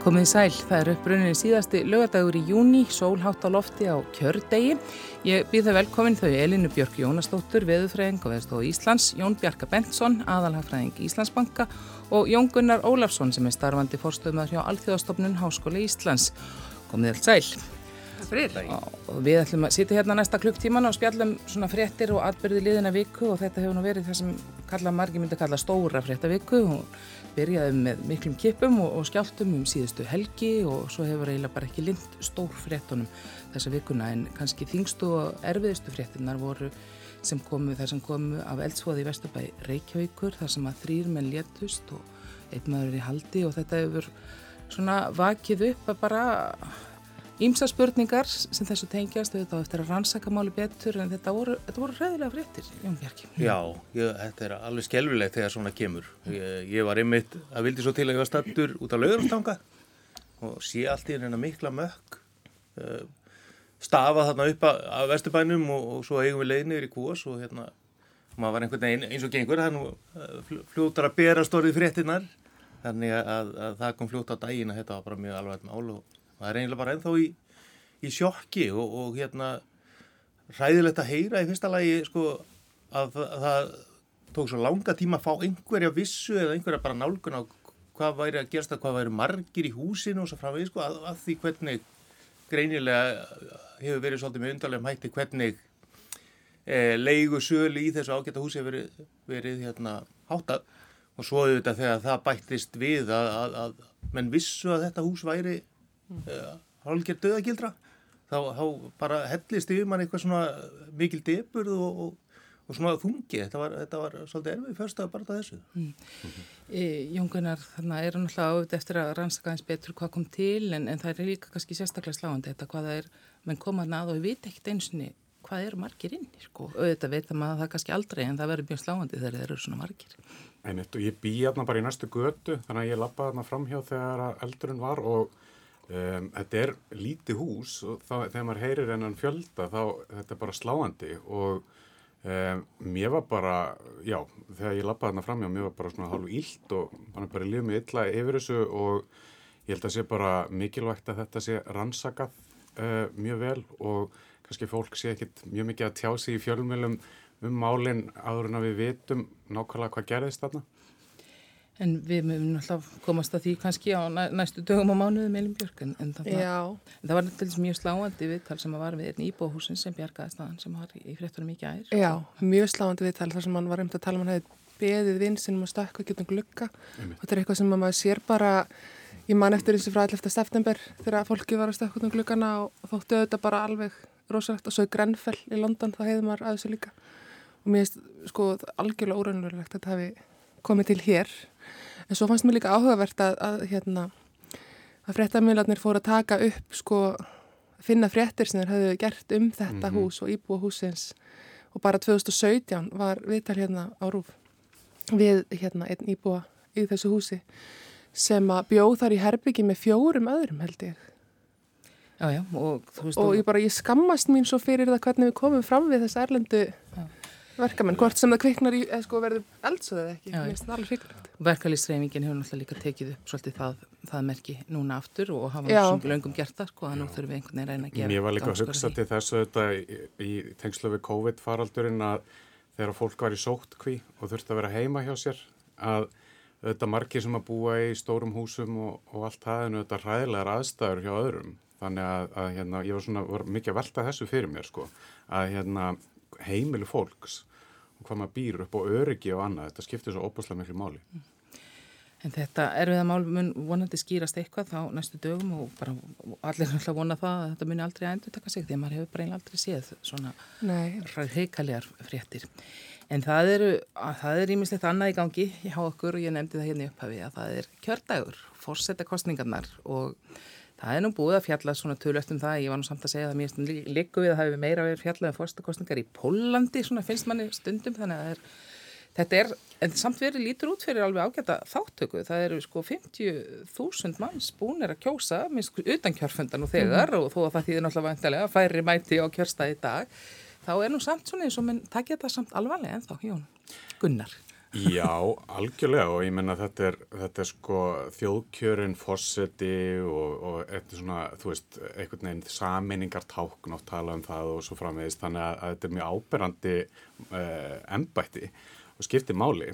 Komið sæl, það er uppbrunni síðasti lögadagur í júni, sólhátt á lofti á kjördegi. Ég býð það velkomin þau Elinu Björk Jónastóttur, veðufræðing og veðstóð Íslands, Jón Bjarka Bentsson, aðalhagfræðing Íslandsbanka og Jón Gunnar Ólafsson sem er starfandi fórstöðumar hjá Alþjóðastofnun Háskóli Íslands. Komið allt sæl. Og við ætlum að sitja hérna næsta klukktíman og spjallum svona fréttir og atbyrði liðina viku og þetta hefur nú verið það sem kalla margi myndi að kalla stóra fréttaviku. Og byrjaðum með miklum kipum og, og skjáltum um síðustu helgi og svo hefur eiginlega bara ekki lind stór fréttunum þessa vikuna en kannski þingstu og erfiðustu fréttunar voru sem komu þar sem komu af eldsvoði í Vesturbæ Reykjavíkur þar sem að þrýr menn léttust og einn maður er í haldi og þetta hefur svona vakið upp að bara Ímsa spurningar sem þessu tengjast auðvitað eftir að rannsaka máli betur en þetta voru, þetta voru ræðilega fréttir, Jón Bjarki. Já, ég, þetta er alveg skelvilegt þegar svona kemur. Ég, ég var einmitt að vildi svo til að ég var stattur út á laugarumstanga og sé allt í hennar mikla mökk uh, stafa þarna upp að vesturbænum og, og svo eigum við leiðnir í kúas og hérna maður var einhvern veginn eins og gengur nú uh, fljótar að bera stórið fréttinnar þannig að, að, að það kom fljóta á daginn að þetta var bara mjög alveg mál og það er eiginlega bara ennþá í, í sjokki og, og hérna ræðilegt að heyra í fyrsta lagi sko að, að það tók svo langa tíma að fá einhverja vissu eða einhverja bara nálgun á hvað væri að gerast að hvað væri margir í húsinu og svo framvegið sko að, að því hvernig greinilega hefur verið svolítið með undarlegum hætti hvernig e, leigu sölu í þessu ágæta húsi hefur verið, verið hérna háttað. Og svo auðvitað þegar það bættist við að, að menn vissu að þetta hús væri hálfgerð döðagildra þá, þá bara hellist yfir mann eitthvað svona mikil deburð og, og, og svona þungi þetta var, þetta var svolítið erfið fyrst að bara þessu mm. e, Jóngunar þannig er náttúrulega áður eftir að rannsaka eins betur hvað kom til en, en það er líka kannski sérstaklega sláandi þetta hvað það er, menn komað að og við veit ekkert einsinni hvað eru margir inn sko. auðvitað veit að það kannski aldrei en það verður mjög sláandi þegar þeir eru svona margir Einmitt og ég bý hérna bara í næstu götu þannig að ég lappaði hérna framhjá þegar eldurinn var og Um, þetta er lítið hús og þá, þegar maður heyrir hennan fjölda þá þetta er bara sláandi og um, mér var bara, já, þegar ég lappaði þarna fram, já, mér var bara svona hálf ílt og hann er bara lífið mig illa yfir þessu og ég held að sé bara mikilvægt að þetta sé rannsakað uh, mjög vel og kannski fólk sé ekkit mjög mikið að tjá sig í fjölmjölum um málinn áður en að við vitum nákvæmlega hvað gerðist þarna. En við mögum alltaf komast að því kannski á næstu dögum og mánuðum Elin Björk en, en, en það var til þess mjög sláandi viðtal sem að var við einn íbúhúsin sem bjargaði staðan sem var í fréttunum ekki ær. Já, mjög sláandi viðtal þar sem hann var um að tala um hann hefði beðið vinsinum og stakku getum glugga og þetta er eitthvað sem maður sér bara í mann eftir eins og frá 11. september þegar fólki var að stakku getum gluggana og þóttu auðvitað bara alveg rosalegt og svo í Grenfell í London þá hefði maður að þessu líka og mér finnst sko algjörlega úrænulegt að þetta hefði komið til hér En svo fannst mér líka áhugavert að, að, hérna, að fréttamjölarnir fóru að taka upp, sko, finna fréttir sem þeir hafðu gert um þetta mm -hmm. hús og íbúa húsins og bara 2017 var viðtal hérna á Rúf við hérna einn íbúa í þessu húsi sem að bjóð þar í herbyggi með fjórum öðrum held ég. Já, já, og. Og ég bara, ég skammast mín svo fyrir það hvernig við komum fram við þessu erlendu... Já verkamenn, hvort sem það kviknar í, eða sko verður eldsöðið ekki, mér finnst það alveg hryggilegt. Verkalýstreifingin hefur náttúrulega líka tekið upp svolítið það, það merki núna aftur og hafa svona löngum gert það sko, nú þurfum við einhvern veginn að reyna að gera. Mér var líka að hugsa til þessu þetta í, í tengslu við COVID-faraldurinn að þegar fólk var í sóttkví og þurfti að vera heima hjá sér að þetta margir sem að búa í stórum húsum og, og allt það en þetta ræðilegar aðstæður hjá öðrum þannig að, að hérna, ég var svona var mikið að velta þessu fyrir mér sko að hérna, heimilu fólks hvað maður býr upp á öryggi og annað. Þetta skiptir svo óbúslega miklu máli. En þetta erfiða mál mun vonandi skýrast eitthvað þá næstu dögum og bara allir alltaf vona það að þetta muni aldrei að endur taka sig því að maður hefur bara einlega aldrei séð svona hreikalegar fréttir. En það eru, það er ímislegt annað í gangi hjá okkur og ég nefndi það hérna upphafi að það er kjördagur, fórsetta kostningarnar og Það er nú búið að fjalla svona tölvöld um það, ég var nú samt að segja að mér líku við að hafi meira verið fjallað um fórstakostningar í Pólandi, svona finnst manni stundum, þannig að er, þetta er, en samt verið lítur út fyrir alveg ágæta þáttöku, það eru sko 50.000 manns búinir að kjósa, minnst utan kjörfundan og þegar, mm. og þó að það þýðir náttúrulega vantilega, færi mæti á kjörstað í dag, þá er nú samt svona eins og minn takja þetta samt alvarlega en þá, Jón Gunnar. Já, algjörlega og ég menna þetta er, þetta er sko þjóðkjörin fórseti og, og er svona, þú veist, einhvern veginn saminningartákn og tala um það og svo framvegist þannig að, að þetta er mjög áberandi uh, embætti og skiptir máli.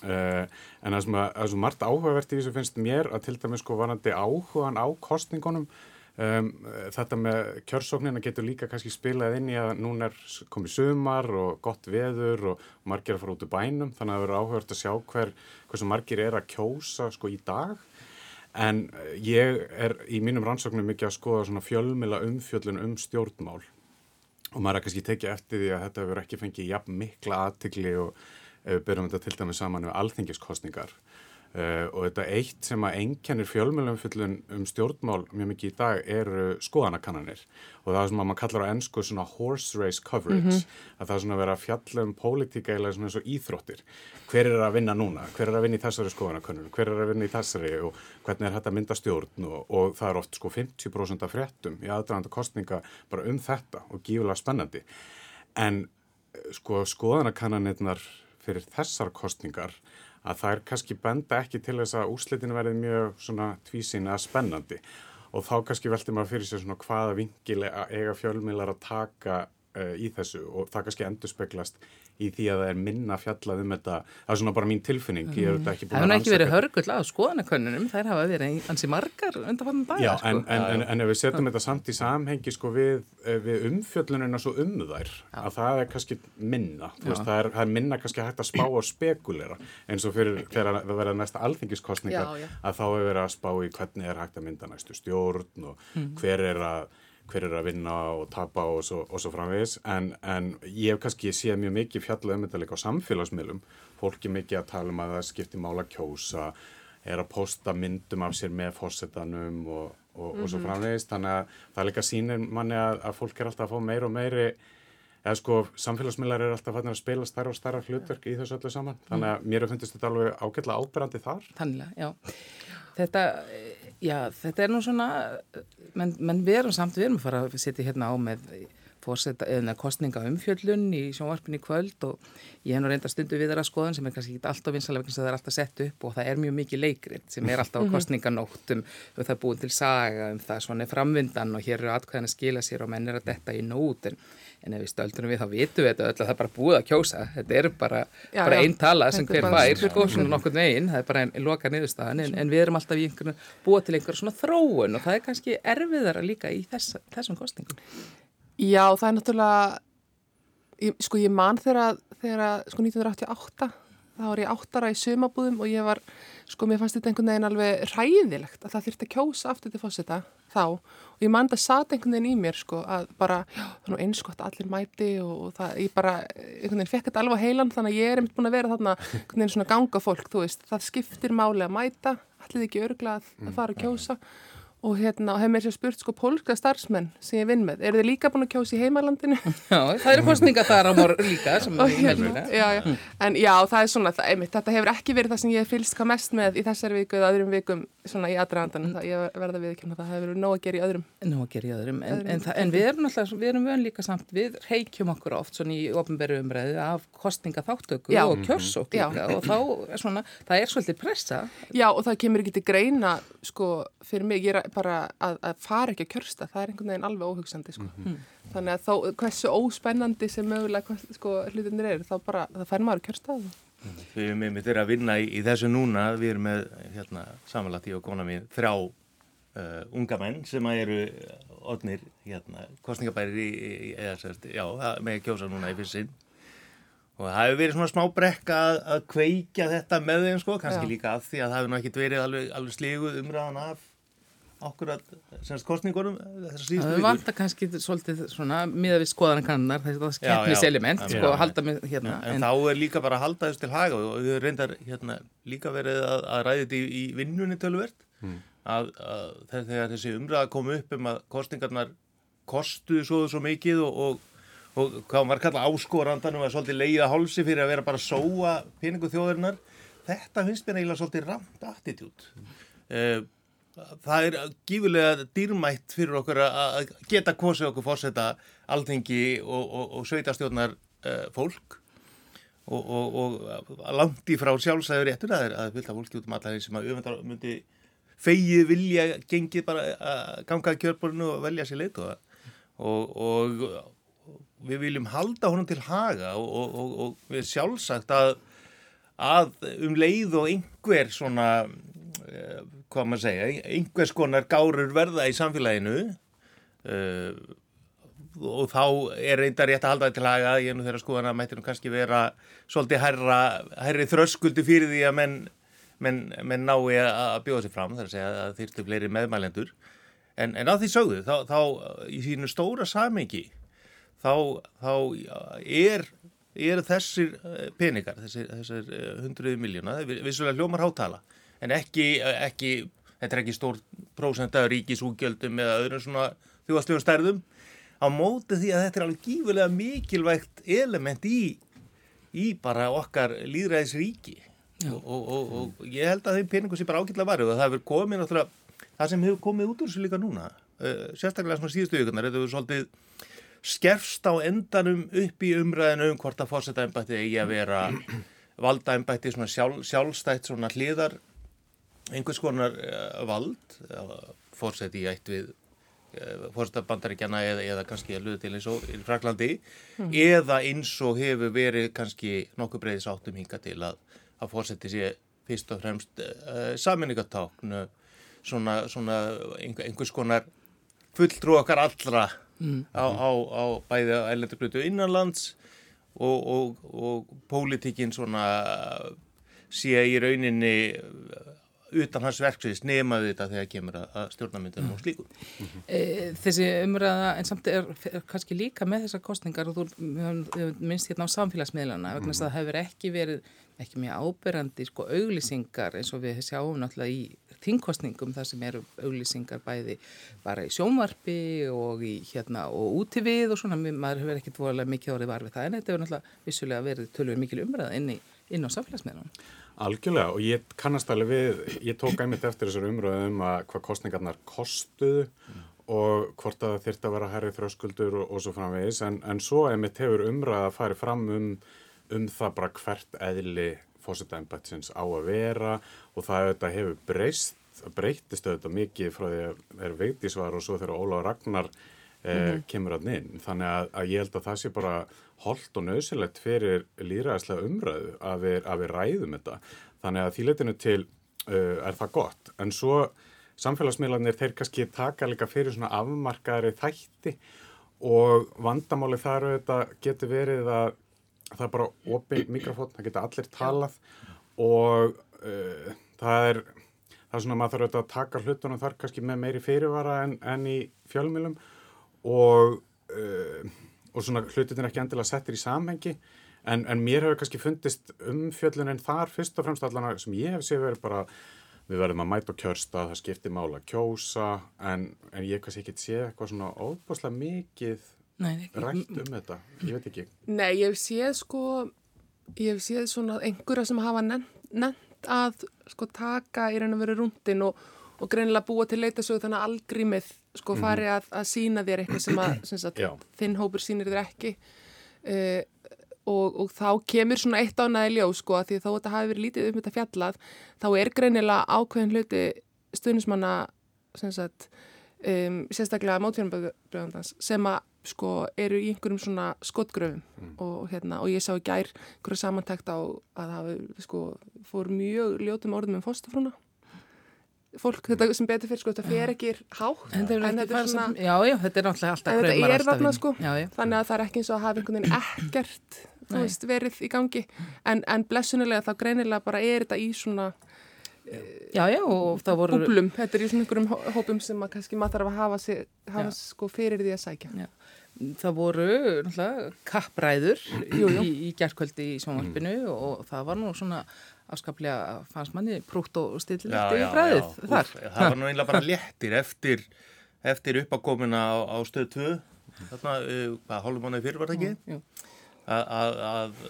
Uh, en það sem, að, að sem margt áhugavert í þessu finnst mér að til dæmis sko varandi áhugan á kostningunum Um, þetta með kjörsóknina getur líka kannski spilað inn í að núna er komið sumar og gott veður og margir að fara út úr bænum þannig að það verður áhugast að sjá hver, hversu margir er að kjósa sko í dag. En ég er í mínum rannsóknum mikið að skoða svona fjölmila umfjöllun um stjórnmál. Og maður er kannski tekið eftir því að þetta verður ekki fengið jafn mikla aðtikli og ef við byrjum þetta til dæmis saman við alþingiskostningar Uh, og þetta eitt sem að engjannir fjölmjölumfyllun um stjórnmál mjög mikið í dag eru skoðanakannanir. Og það er sem að maður kallar á ennsku svona horse race coverage. Mm -hmm. að það er svona að vera að fjalla um pólitíka eða svona eins og íþróttir. Hver er að vinna núna, hver er að vinna í þessari skoðanakannun hver er að vinna í þessari? Og hvernig er þetta mynda stjórn? Og, og það er oft sko 50% af fréttum í aðdraðanda kostninga bara um þetta og gífulega spennandi. En sko skoðanakannanirnar fyrir þessar kostningar að það er kannski benda ekki til þess að úslitin verði mjög svona tvísin eða spennandi. Og þá kannski veldi maður fyrir sér svona hvaða vingil eiga fjölmiðlar að taka uh, í þessu og það kannski endur speklast í því að það er minna fjallað um þetta það er svona bara mín tilfinning mm. Það hefur ekki verið hörgull á skoðanakönnunum þær hafa verið ansi margar undanfannum Já, sko. en, en, en, en ef við setjum þetta samt í samhengi sko við, eh, við umfjöllunina svo um þær Já. að það er kannski minna veist, það, er, það er minna kannski hægt að spá og spekulera eins og fyrir þegar það verða næsta alþingiskostningar að þá hefur verið að spá í hvernig er hægt að mynda næstu stjórn og mm. hver er að hver er að vinna og tapa og svo, og svo framvegis. En, en ég hef kannski séð mjög mikið fjallað um þetta líka á samfélagsmiðlum. Fólki mikið að tala um að það skiptir mála kjósa, er að posta myndum af sér með fórsetanum og, og, mm -hmm. og svo mhm. framvegis. Þannig að það líka sínir manni að, að fólk er alltaf að fá meir og meiri eða sko samfélagsmiðlar er alltaf að spila starra og starra hlutverk í þessu öllu saman. Þannig að mér finnst þetta alveg ágætlega áberandi þar. Þannig, já Þetta, já, þetta er nú svona, menn, menn við erum samt, við erum að fara að setja hérna á með fórseta, eða kostninga umfjöllun í sjónvarpinni kvöld og ég hef nú reynda stundu við þeirra skoðan sem er kannski ekki alltaf vinsalega vegna sem það er alltaf sett upp og það er mjög mikið leikrið sem er alltaf á mhm. kostninganóttum og það er búin til saga um það svona framvindan og hér eru atkvæðan að skila sér og menn er að detta í nót en ef við stöldunum við þá vitum við þetta öll að það er bara búið að kjósa. Þetta er bara, bara einn tala sem hver fær sko, svona nokkur veginn, það er bara einn loka niðurstaðan. En, en við erum alltaf í einhvern búið til einhver svona þróun og það er kannski erfiðara líka í þess, þessum kostningum Já, það er náttúrulega ég, sko ég man þegar, þegar sko 1988 þá var ég áttara í sumabúðum og ég var, sko mér fannst þetta einhvern veginn alveg ræðilegt að það þurfti að kjósa aftur til fósita þá. Og ég man það satt einhvern veginn í mér sko að bara, já, það er nú einskott allir mæti og það, ég bara einhvern veginn fekk þetta alveg heilan þannig að ég er einmitt búin að vera þarna einhvern veginn svona ganga fólk, þú veist, það skiptir máli að mæta, allir ekki örglað að fara að kjósa og hérna, og hef mér sér spurt sko pólska starfsmenn sem ég vinn með, eru þið líka búin að kjósa í heimalandinu? Já, það eru kostninga þar á morgun líka hérna, já, já. En já, það er svona, það, einmitt, þetta hefur ekki verið það sem ég fylst hvað mest með í þessari viku eða öðrum vikum svona í aðræðandanum, mm. ég verða við ekki það hefur verið nóg að gera í öðrum. Nóg að gera í öðrum, en, öðrum en, það, en við erum alltaf, við erum vön líka samt, við reykjum okkur oft svona í ofnbæru umræðu af kostninga þáttöku og kjörsók ekki bara að að fara ekki að kjörsta, það er einhvern veginn alveg óhugsandi sko. mm -hmm. þannig að þá, hversu óspennandi sem mögulega sko, hlutinir eru, þá bara, það fær maður að kjörsta það Við erum með þetta að vinna í, í þessu núna, við erum með hérna, samanlagt í og kona mér þrjá uh, unga menn sem eru odnir hérna, kostningabæri í, eða sérst, já, með kjósa núna í fyrst og það hefur verið svona smá brekka að, að kveikja þetta með þeim sko, kannski já. líka af því að það hefur náttúrulega verið alveg, alveg slíguð umræðan af okkur að semst kostningunum vikur. Það vantar kannski svolítið svona miða við skoðan kannar þetta skeppniselement sko að halda með hérna. Já, en, en þá er líka bara að halda þess til haga og við reyndar hérna líka verið að, að ræði þetta í, í vinnunni tölvert mm. að, að þegar þessi umræða kom upp um að kostningarnar kostuðu svo, svo mikið og, og, og hvað var kallað áskorandan og að svolítið leiða hálsi fyrir að vera bara að sóa peningu þjóðarinnar þetta finnst mér eiginlega svolítið ramt attitút mm. uh, það er gífulega dýrmætt fyrir okkur að geta kosið okkur fórseta alþengi og, og, og sveitastjórnar uh, fólk. Og, og, og langt í frá sjálfsæður réttur að það er fylgt af fólki út um allar sem að öfundar myndi fegið vilja gengið bara að ganga að kjörborinu og velja sér leitu og, við viljum halda honum til haga og við sjálfsagt að, að um leið og einhver svona eh, hvað maður segja, einhvers konar gárur verða í samfélaginu uh, og þá er reyndar rétt að halda þetta til haga ég er nú þeirra skoðan að mættir nú kannski vera svolítið herra, herri þröskuldi fyrir því að menn, menn, menn nái að bjóða sér fram þar að segja að þýrstu fleiri meðmælendur. En, en á því sögðu þá, þá í sínu stóra samengi þá, þá er, er þessir eh, peningar þessir, eh, hundruði miljóna vissulega hljómar hátala en ekki, ekki þetta er ekki stór prósent af ríkisúgjöldum eða öðrum svona þjóðastljóðum stærðum. Á móti því að þetta er alveg gífurlega mikilvægt element í, í bara okkar líðræðisríki og, og, og, og ég held að þeim peningum sé bara ágætla varu og það hefur komið náttúrulega það sem hefur komið út úr þessu líka núna uh, sérstaklega svona síðustu ykkurnar þetta hefur svolítið skerfst á endanum upp í umræðinu um hvort að fórseta ennbætti eigi að vera valda ennbætti svona sjálf, sjálfstætt svona hliðar einhvers konar uh, vald fórseti í ætt við Eh, fórstabandaríkjana eða, eða kannski að luða til eins og í Fraklandi mm. eða eins og hefur verið kannski nokkuð breyðis áttum hinga til að, að fórseti sé fyrst og fremst uh, saminningatákn svona, svona einhvers konar fulltrú okkar allra mm. á, á, á bæði á ælendurglutu innanlands og, og, og pólitíkin svona sé í rauninni utan hans verksviðis nemaði þetta þegar kemur að stjórnarmyndunum og slíku. E, þessi umræða en samt er, er kannski líka með þessar kostningar og þú minnst hérna á samfélagsmiðlana vegna þess að það hefur ekki verið ekki mjög áberandi sko auglýsingar eins og við sjáum náttúrulega í þingkostningum þar sem eru auglýsingar bæði bara í sjónvarpi og í hérna og úti við og svona maður hefur ekkert vorulega mikið orðið var við það en þetta hefur náttúrulega vissulega verið tölur mikil umræða inn, í, inn á samfélagsmiðlunum. Algjörlega og ég kannast alveg við, ég tók einmitt eftir þessar umröðum um að hvað kostningarnar kostuðu mm. og hvort að þurfti að vera herrið þröskuldur og, og svo framvegis en, en svo einmitt hefur umröða að fari fram um, um það bara hvert eðli fósitæmbætsins á að vera og það auðvitað hefur breyst, breytist auðvitað mikið frá því að það er veitísvar og svo þegar Óla Ragnar mm -hmm. kemur að inn þannig að, að ég held að það sé bara holdt og nöðsilegt fyrir líraðislega umræðu að við, að við ræðum þetta. Þannig að þýleitinu til uh, er það gott. En svo samfélagsmiðlanir þeir kannski taka líka fyrir svona afmarkaðri þætti og vandamáli þar auðvitað getur verið að það er bara opið mikrofón, það getur allir talað og uh, það er það er svona að maður þarf auðvitað að taka hlutunum þar kannski með meiri fyrirvara en, en í fjölmjölum og uh, og svona hlutin er ekki endilega settir í samhengi. En, en mér hefur kannski fundist umfjöllunin þar fyrst og fremst allan sem ég hef séð verið bara við verðum að mæta kjörsta, það skiptir mála kjósa en, en ég kannski ekki sé eitthvað svona óbúslega mikið Nei, rætt um þetta, ég veit ekki. Nei, ég hef séð sko ég hef séð svona einhverja sem hafa nefnt að sko taka í raun og veru rúndin og og greinilega búa til leitasögu þannig að algrímið sko mhm. fari að, að sína þér eitthvað sem að sem sagt, þinn hópur sínir þér ekki uh, og, og þá kemur svona eitt ánaði ljó sko að því þó þetta hafi verið lítið um þetta fjallað þá er greinilega ákveðin hluti stuðnismanna sem sagt um, sérstaklega mótfjörnumbröðandans sem að sko eru í einhverjum svona skottgröfum mm. og hérna og ég sá í gær hverju samantækt á að það sko fór mjög ljótum orðum um fóstafrúna fólk, þetta sem betur fyrir sko, þetta fer ekki hátt en þetta er svona já, já, þetta er náttúrulega alltaf þetta er þarna sko, já, já. þannig að það er ekki eins og að hafa einhvern veginn ekkert veist, verið í gangi. En, en blessunilega þá greinilega bara er þetta í svona já, já, og það voru húplum, þetta er í svona einhverjum hópum sem að kannski maður þarf að hafa, sig, hafa sko fyrir því að sækja. Það voru náttúrulega kappræður jú, jú. í, í gerðkvöldi í sjónvarpinu og það var nú svona afskaplega fannst manni prútt og stillilegt í fræðið þar. Úf, það var nú einlega bara léttir eftir, eftir uppakomina á, á stöð 2 þarna, uh, hvað hálfum mánuði fyrir var það ekki? Að,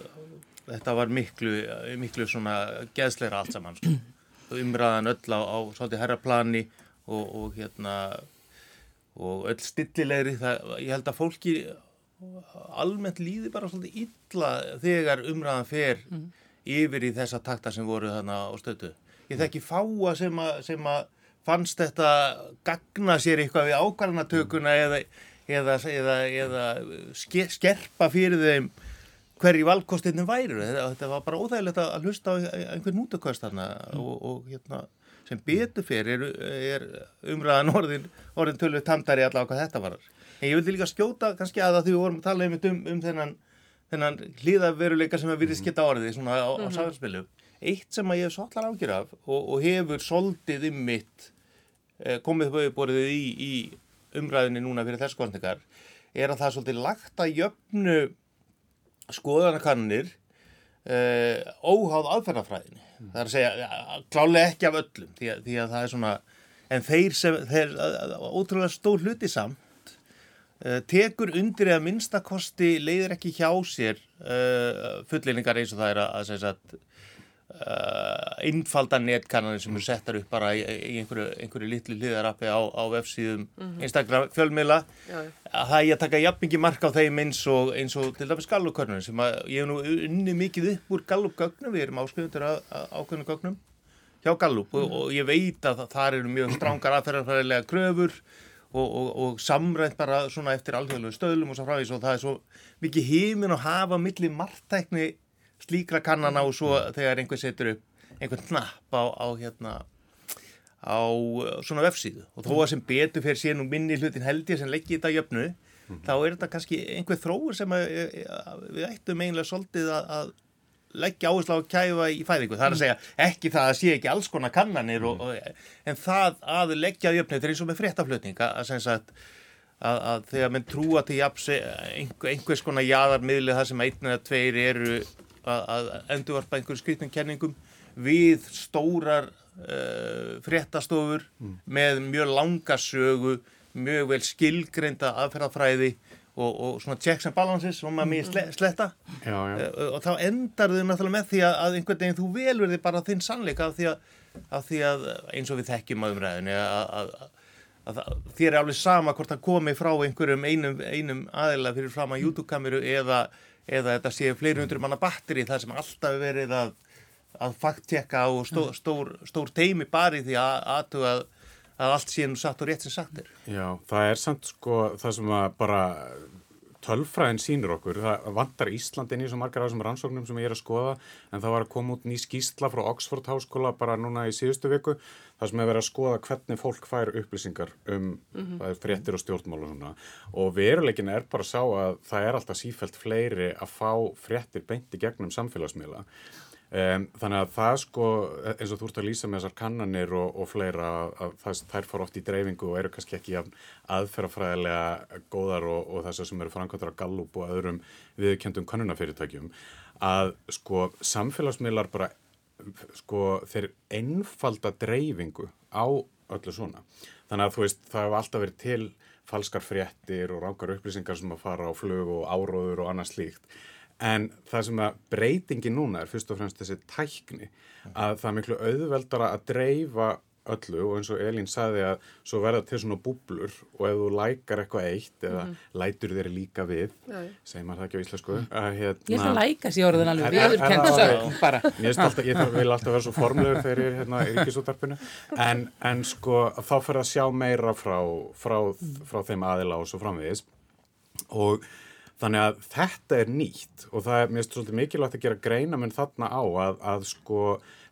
þetta var miklu, miklu svona geðsleira allt saman sko. umræðan öll á, á svolítið herraplani og, og hérna og öll stillilegri það, ég held að fólki almennt líði bara svolítið illa þegar umræðan fer yfir í þessa takta sem voru þarna á stötu. Ég þekki fáa sem að, sem að fannst þetta gagna sér eitthvað við ákvarðanatökuna eða, eða, eða, eða ske, skerpa fyrir þeim hverju valkostinni væru. Þetta, var bara óþægilegt að hlusta á einhvern mútukast þarna og, og hérna sem betur fyrir er, er umræðan orðin, orðin tölvið tamdari allavega hvað þetta var. En ég vildi líka skjóta kannski að það því við vorum að tala um, um, um þennan, þennan hlýðaveruleika sem að virðist geta orðið svona á, á samfélagspilu. Eitt sem að ég hef svolítið ágjur af og, og hefur soldið um mitt eh, komið upp auðborðið í, í umræðinni núna fyrir þess kostningar er að það er svolítið lagt að jöfnu skoðanakannir eh, óháð aðferðafræðinni. Mm. Það er að segja, klálega ekki af öllum því að, því að það er svona, en þeir sem, þeir, ótrúlega stór hluti samt tekur undir eða minnstakosti leiðir ekki hjá sér uh, fulleiningar eins og það er að, að, uh, einfalda netkannanir sem eru settar upp bara í, í einhverju, einhverju litlu hliðarappi á, á vefsíðum mm -hmm. einstaklega fjölmiðla að það er að taka jafn mikið mark á þeim eins og, eins og til dæmis gallupkörnum sem að ég hef nú unni mikið upp úr gallupgögnum, við erum að ákveðinu gögnum hjá gallup mm -hmm. og, og ég veit að það eru mjög strángar aðferðarfærilega kröfur og, og, og samrænt bara svona eftir alþjóðlegu stöðlum og svo frávís og það er svo mikið hímin að hafa millir margtækni slíkra kannana og svo þegar einhver setur upp einhvern knapp á, á hérna á svona vefsíðu og þó að sem betur fyrir síðan og minni hlutin held ég sem leggir þetta jöfnu mm -hmm. þá er þetta kannski einhver þróur sem að, að við ættum eiginlega svolítið að, að leggja áherslu á að kæfa í fæðingu. Það er að segja ekki það að sé ekki alls konar kannanir og, og, en það að leggja jöfnið, þetta er eins og með fréttaflutning að, að, að, að þegar menn trúa til japs, einhver, einhvers konar jáðarmiðli þar sem einn eða tveir eru að endurvarpa einhverju skrifnum kenningum við stórar uh, fréttastofur mm. með mjög langa sögu mjög vel skilgreinda aðferðafræði og, og svona checks and balances sem maður mjög sle, sletta já, já. Uh, og þá endar þau náttúrulega með því að einhvern veginn þú velverði bara þinn sannleika af því, af því að eins og við þekkjum að umræðinu að, að, að þér er alveg sama hvort það komi frá einhverjum einum, einum aðila fyrir fram að YouTube-kameru eða, eða þetta sé fleiri hundur manna batteri þar sem alltaf verið að að fakt-tjekka og stó, stór, stór teimi bari því að aðtuga að að allt sé nú satt og rétt sem sagt er. Já, það er samt sko það sem að bara tölfræðin sínur okkur, það vantar Íslandin í svo margar af þessum rannsóknum sem ég er að skoða en það var að koma út ný skýsla frá Oxford Háskóla bara núna í síðustu viku það sem er verið að skoða hvernig fólk fær upplýsingar um mm -hmm. fréttir og stjórnmálu og veruleikin er bara að sá að það er alltaf sífælt fleiri að fá fréttir beint í gegnum samfélagsmiðla Um, þannig að það sko eins og þú ert að lýsa með þessar kannanir og, og fleira að það, þær fara oft í dreifingu og eru kannski ekki aðferðafræðilega góðar og, og þessar sem eru framkvæmdur á Gallup og öðrum viðkjöndum kannunafyrirtækjum að sko samfélagsmiðlar bara sko þeir einfalda dreifingu á öllu svona. Þannig að þú veist það hefur alltaf verið til falskar fréttir og rákar upplýsingar sem að fara á flög og áróður og annað slíkt En það sem að breytingi núna er fyrst og fremst þessi tækni að það er miklu auðveldara að dreifa öllu og eins og Elín saði að svo verða til svona búblur og ef þú lækar eitthvað eitt eða mm -hmm. lætur þér líka við, segir maður það ekki á íslensku að hérna... Ég ætla að læka sér orðin alveg viðurkend sög bara. Mér alltaf, ég þarf, vil alltaf vera svo formlegur þegar ég er hérna í ríkisútarpinu en, en sko þá fyrir að sjá meira frá, frá, frá þeim aðila og svo framvegis. Og Þannig að þetta er nýtt og það er mér svolítið mikilvægt að gera greina menn þarna á að, að sko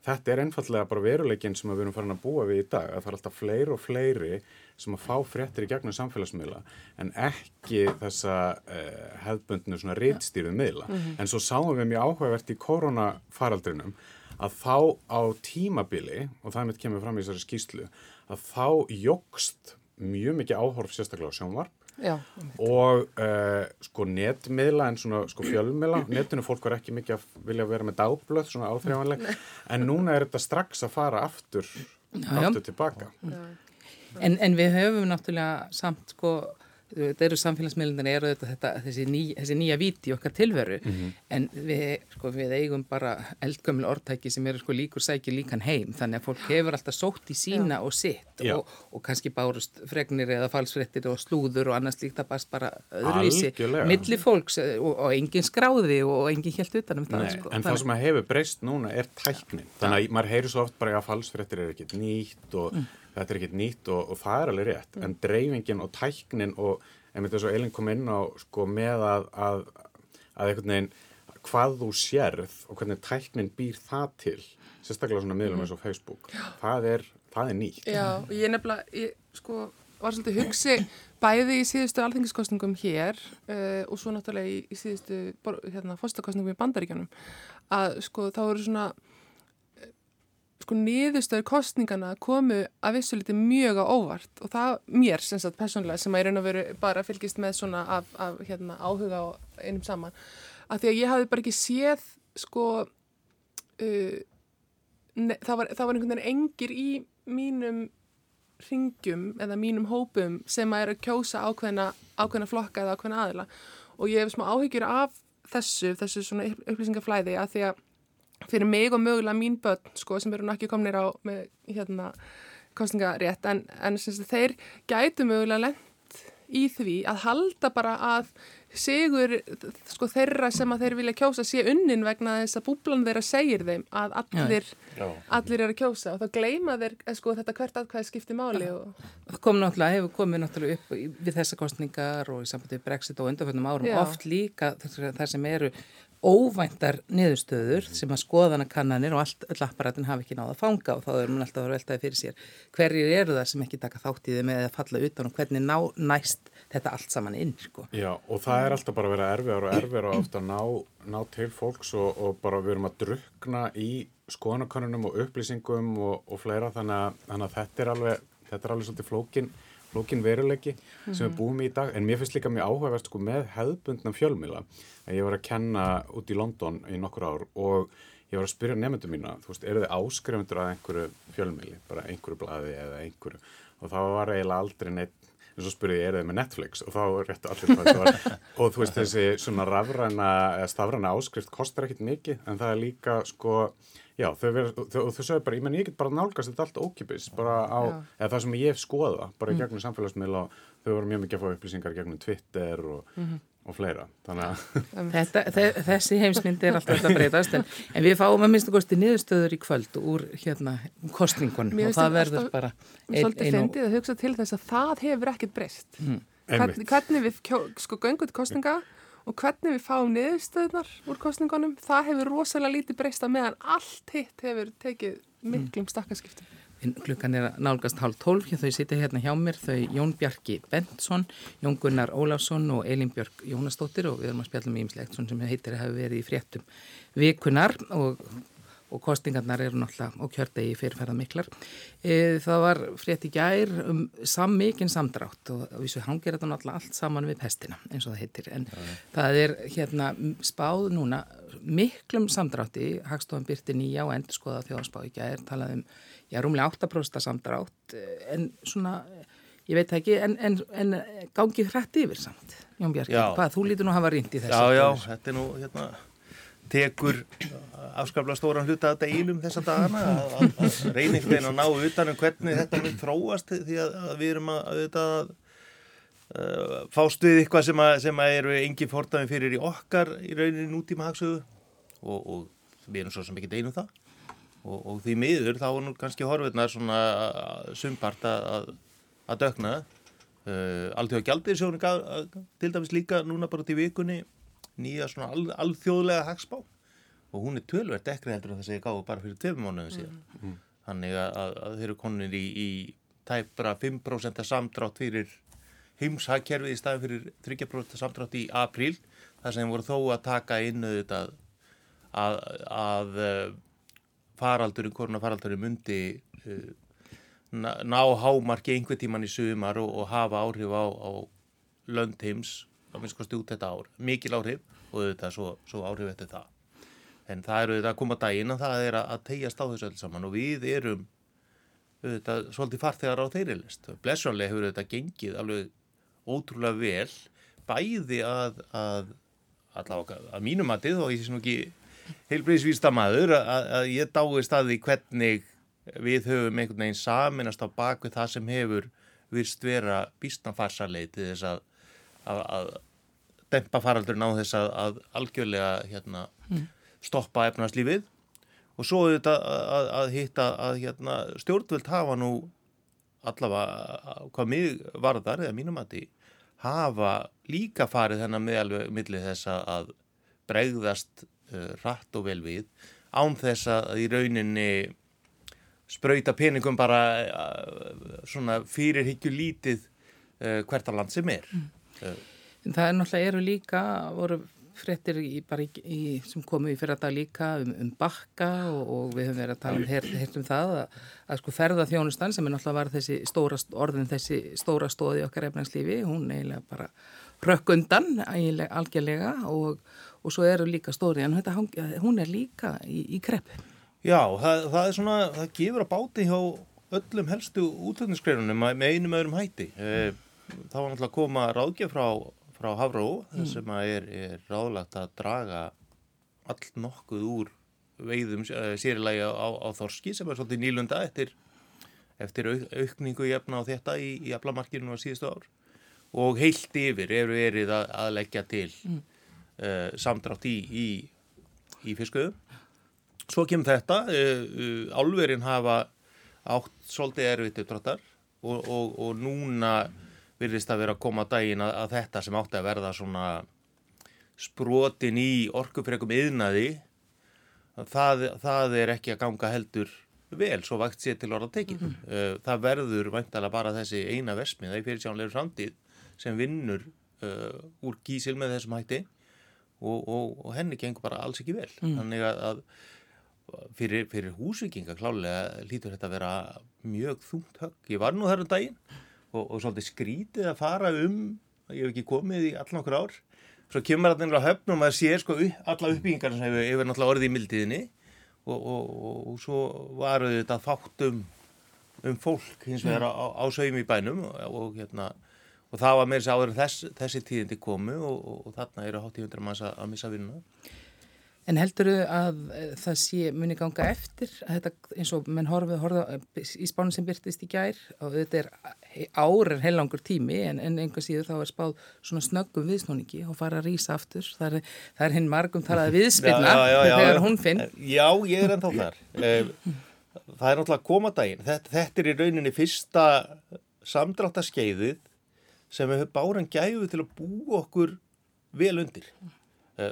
þetta er einfallega bara veruleikin sem við erum farin að búa við í dag að það er alltaf fleiri og fleiri sem að fá fréttir í gegnum samfélagsmiðla en ekki þessa eh, hefðbundinu svona reytstýruð miðla. Mm -hmm. En svo sáum við mjög áhugavert í koronafaraldrinum að þá á tímabili og það mitt kemur fram í þessari skýslu að þá jógst mjög mikið áhorf sérstaklega á sjónvarp Já, og uh, sko netmiðla en svona sko fjölmiðla. Netinu fólk var ekki mikið að vilja vera með dagblöð svona áþrjámanleg en núna er þetta strax að fara aftur já, aftur tilbaka. En, en við höfum náttúrulega samt sko þetta eru samfélagsmiðlundan eru þetta, þetta þessi, ný, þessi nýja viti okkar tilveru. Mm -hmm. en við, sko, við eigum bara eldgömmlu orðtæki sem eru sko líkur sækir líkan heim. Þannig að fólk hefur alltaf sótt í sína Já. og sitt og, og kannski bárust fregnir eða falsfrettir og slúður og annars líkt að bara öðruvísi milli fólks eh, og, og engin skráði og engin helt utanum það Nei, sko. En það sem að hefur breyst núna er tæknin. Þannig að maður heyri svo oft bara að falsfrettir er ekkit nýtt og mm þetta er ekkit nýtt og, og það er alveg rétt mm. en dreifingin og tæknin og einmitt þess að Elin kom inn á sko með að, að, að einhvern veginn hvað þú sérð og hvernig tæknin býr það til sérstaklega svona miðlum eins og Facebook það er, það er nýtt Já, og ég nefnilega, ég sko var svolítið hugsi bæði í síðustu alþengiskostningum hér uh, og svo náttúrulega í, í síðustu hérna, fórstakostningum í bandaríkjanum að sko þá eru svona sko niðurstöður kostningana komu að vissuliti mjög á óvart. Og það mér sem sagt personlega sem að ég raun að veru bara fylgist með svona af, af hérna, áhuga á einum saman. Að því að ég hafi bara ekki séð sko uh, ne, það, var, það var einhvern veginn engir í mínum ringjum eða mínum hópum sem að er að kjósa ákveðna, ákveðna flokka eða ákveðna aðila. Og ég hef smá áhyggjur af þessu, þessu svona upplýsingaflæði að því að fyrir mig og mögulega mín börn sko, sem eru náttúrulega komnir á með hérna, kostningarétt en, en þeir gætu mögulega lent í því að halda bara að sigur sko, þeirra sem að þeir vilja kjósa sé unnin vegna þess að búblan þeirra segir þeim að allir, Já. Allir eru að kjósa og þá gleima þeir sko, þetta hvert aðkvæði skipti máli og... Það kom náttúrulega, hefur komið náttúrulega upp við þessa kostningar og í sambandi Brexit og undanfjöndum árum Já. oft líka þar sem eru óvæntar niðurstöður sem að skoðanakannanir og allt, öll apparatin hafi ekki náða að fanga og þá er mann alltaf að vera veltaði fyrir sér hverjir eru það sem ekki taka þátt í þeim eða falla utan og hvernig ná, næst þetta allt saman inn sko. Já og það er alltaf bara að vera erfiðar og erfiðar og ofta að ná, ná til fólks og, og bara við erum að drukna í skoðanakannunum og upplýsingum og, og fleira þannig að, þannig að þetta er alveg, þetta er alveg svolítið flókin flókin veruleiki mm -hmm. sem við mhm. búum í dag. En mér finnst líka mjög áhugavert sko, með hefðbundna fjölmila ég var að kenna út í London í nokkur ár og ég var að spyrja nefndum mína þú veist, eru þið áskrifundur að einhverju fjölmili bara einhverju bladi eða einhverju. Og þá var eiginlega aldrei neitt en svo spurði ég, er þið með Netflix? Og þá réttu allir það var, og þú veist þessi svona rafræna stafræna áskrift kostar ekkit mikið en það er líka sko Já, þau, þau, þau sögðu bara, ég menn ég get bara nálgast þetta allt ókipis, bara á, eða það sem ég skoða, bara mm. gegnum samfélagsmiðla og þau voru mjög mikið að fá upplýsingar gegnum Twitter og, mm -hmm. og fleira, þannig að... Þetta, þessi heimsmyndi er alltaf að breytast, en, en við fáum að minnstu kosti niðurstöður í kvöld úr hérna kostningunum og það verður bara... Mér þetta fendið að hugsa til þess að það hefur ekkert breyst. Mm. Hvern, hvernig við sko gönguð kostninga og hvernig við fáum niðurstöðunar úr kostningunum, það hefur rosalega lítið breysta meðan allt hitt hefur tekið miklum stakkarskiptum. Klukkan er nálgast hálf tólf, þau sitja hérna hjá mér, þau Jón Bjarki Bentsson, Jón Gunnar Ólafsson og Elin Björk Jónastóttir og við erum að spjalla um ímslegt sem heitir að hafa verið í fréttum vikunar og og kostingarnar eru náttúrulega og kjördegi fyrirferða miklar. E, það var frétt í gær um sammikinn samdrátt og svo hangir þetta náttúrulega allt saman við pestina eins og það heitir en ja. það er hérna spáð núna miklum samdrátti, Hagstofan byrti nýja og endur skoða þjóðspáð í gær, talað um, já, rúmlega 8% samdrátt en svona, ég veit ekki, en, en, en gangið hrætt yfir samt, Jón Bjarki, hvað, þú lítur nú að hafa rýndi þessu. Já, já, þetta er nú, hérna tekur afskaplega stóran hluta að deilum þessa dagana að, að hvernig að ná utan um hvernig þetta mun þróast því að, að við erum að, að uh, fást við eitthvað sem, sem eru engi fórtafinn fyrir í okkar í rauninni nútíma hagsögu og, og við erum svo sem ekki deilum það. Og, og því miður þá er nú kannski horfirna svona sumpart að dökna. Uh, Alltjóða gjaldir sjónu til dæmis líka núna bara til vikunni nýja svona al, alþjóðlega hagspá og hún er tölvert ekkert heldur en þess að ég gáði bara fyrir tveim mánuðum síðan mm. mm. þannig að, að, að þeir eru konir í, í tæpra 5% samdrátt fyrir heimshagkerfið í staðin fyrir 30% samdrátt í apríl þar sem voru þó að taka inn auðvitað að, að eh, faraldurinn, koronafaraldurinn myndi uh, ná hámarki einhver tíman í sumar og, og hafa áhrif á, á löndheims að minnst kosti út þetta ár, mikil áhrif og auðvitað svo, svo áhrif eftir það. En það eru auðvitað að koma dægin og það er að tegjast á þessu öll saman og við erum auðvitað svolítið farþegar á þeirri list. Blessunlega hefur auðvitað gengið alveg ótrúlega vel bæði að, að allavega að mínum að þið og ég sé nú ekki heilbreyðsvísta maður að, að ég dáist að því hvernig við höfum einhvern veginn saminast á baku það sem hefur virst vera býstanfarsalegi til þess að, að, að dempa faraldurinn á þess að, að algjörlega hérna, mm. Stoppa efnarslífið og svo þetta að hitta að hérna, stjórnvöld hafa nú allavega hvað mig varðar eða mínum að því hafa líka farið þennan meðalveg millir þess að bregðast uh, rætt og vel við án þess að í rauninni spröyta peningum bara uh, svona fyrirhyggju lítið uh, hvert af land sem er. Mm. Uh. Það er náttúrulega eru líka, voru frettir í, í, sem komu í fyrir þetta líka um, um bakka og, og við höfum verið að tala um, her, um það að, að sko ferða þjónustan sem er náttúrulega var þessi stóra, orðin þessi stóra stóði okkar efnagslífi, hún eiginlega bara rökk undan algjörlega og, og svo eru líka stóri en þetta, hún er líka í, í krepp. Já, það, það er svona, það gefur að báti hjá öllum helstu útlöfningsgreinunum með einum öðrum hætti. Eh, það var náttúrulega að koma ráðgjöf frá frá Havró mm. sem er, er ráðlagt að draga all nokkuð úr veiðum eh, sérilagi á, á Þorski sem er svolítið nýlunda eftir, eftir auk, aukningu jafna á þetta í, í aflamarkinu á síðustu ár og heilt yfir eru verið að, að leggja til mm. uh, samdrátt í, í, í fiskuðu. Svo kemur þetta, uh, uh, álverinn hafa átt svolítið erfitt uppdráttar og, og, og núna virðist að vera að koma á daginn að, að þetta sem átti að verða svona sprotin í orkufrekum yðnaði það, það er ekki að ganga heldur vel, svo vakt sér til orða tekið. Mm -hmm. Það verður væntalega bara þessi eina versmið, það er fyrirsjánlegur framtíð sem vinnur uh, úr kísil með þessum hætti og, og, og henni gengur bara alls ekki vel. Mm. Þannig að, að fyrir, fyrir húsvikinga klálega lítur þetta að vera mjög þungt högg. Ég var nú þar um daginn og, og svolítið skrítið að fara um ég hef ekki komið í allan okkur ár svo kemur það nefnilega höfnum að sé sko, alla uppbyggingar sem hefur, hefur náttúrulega orðið í mildiðinni og, og, og svo varu þetta þátt um, um fólk hins vegar á, á saum í bænum og hérna og það var með þess að áður þess, þessi tíðindi komu og þarna eru hátt í hundra manns að missa vinnuna En heldur þau að eh, það sé muni ganga eftir að þetta eins og menn horfið horfið í spánum sem byrtist í gær og þetta er árir heilangur tími en, en einhver síður þá er spáð svona snöggum viðsnóningi og fara að rýsa aftur. Það er, það er hinn margum talað viðspilna þegar hún finn. Já, ég er ennþá þar. Eh, Það er náttúrulega komadaginn þetta, þetta er í rauninni fyrsta samdráttaskeiðið sem hefur báran gæfu til að bú okkur vel undir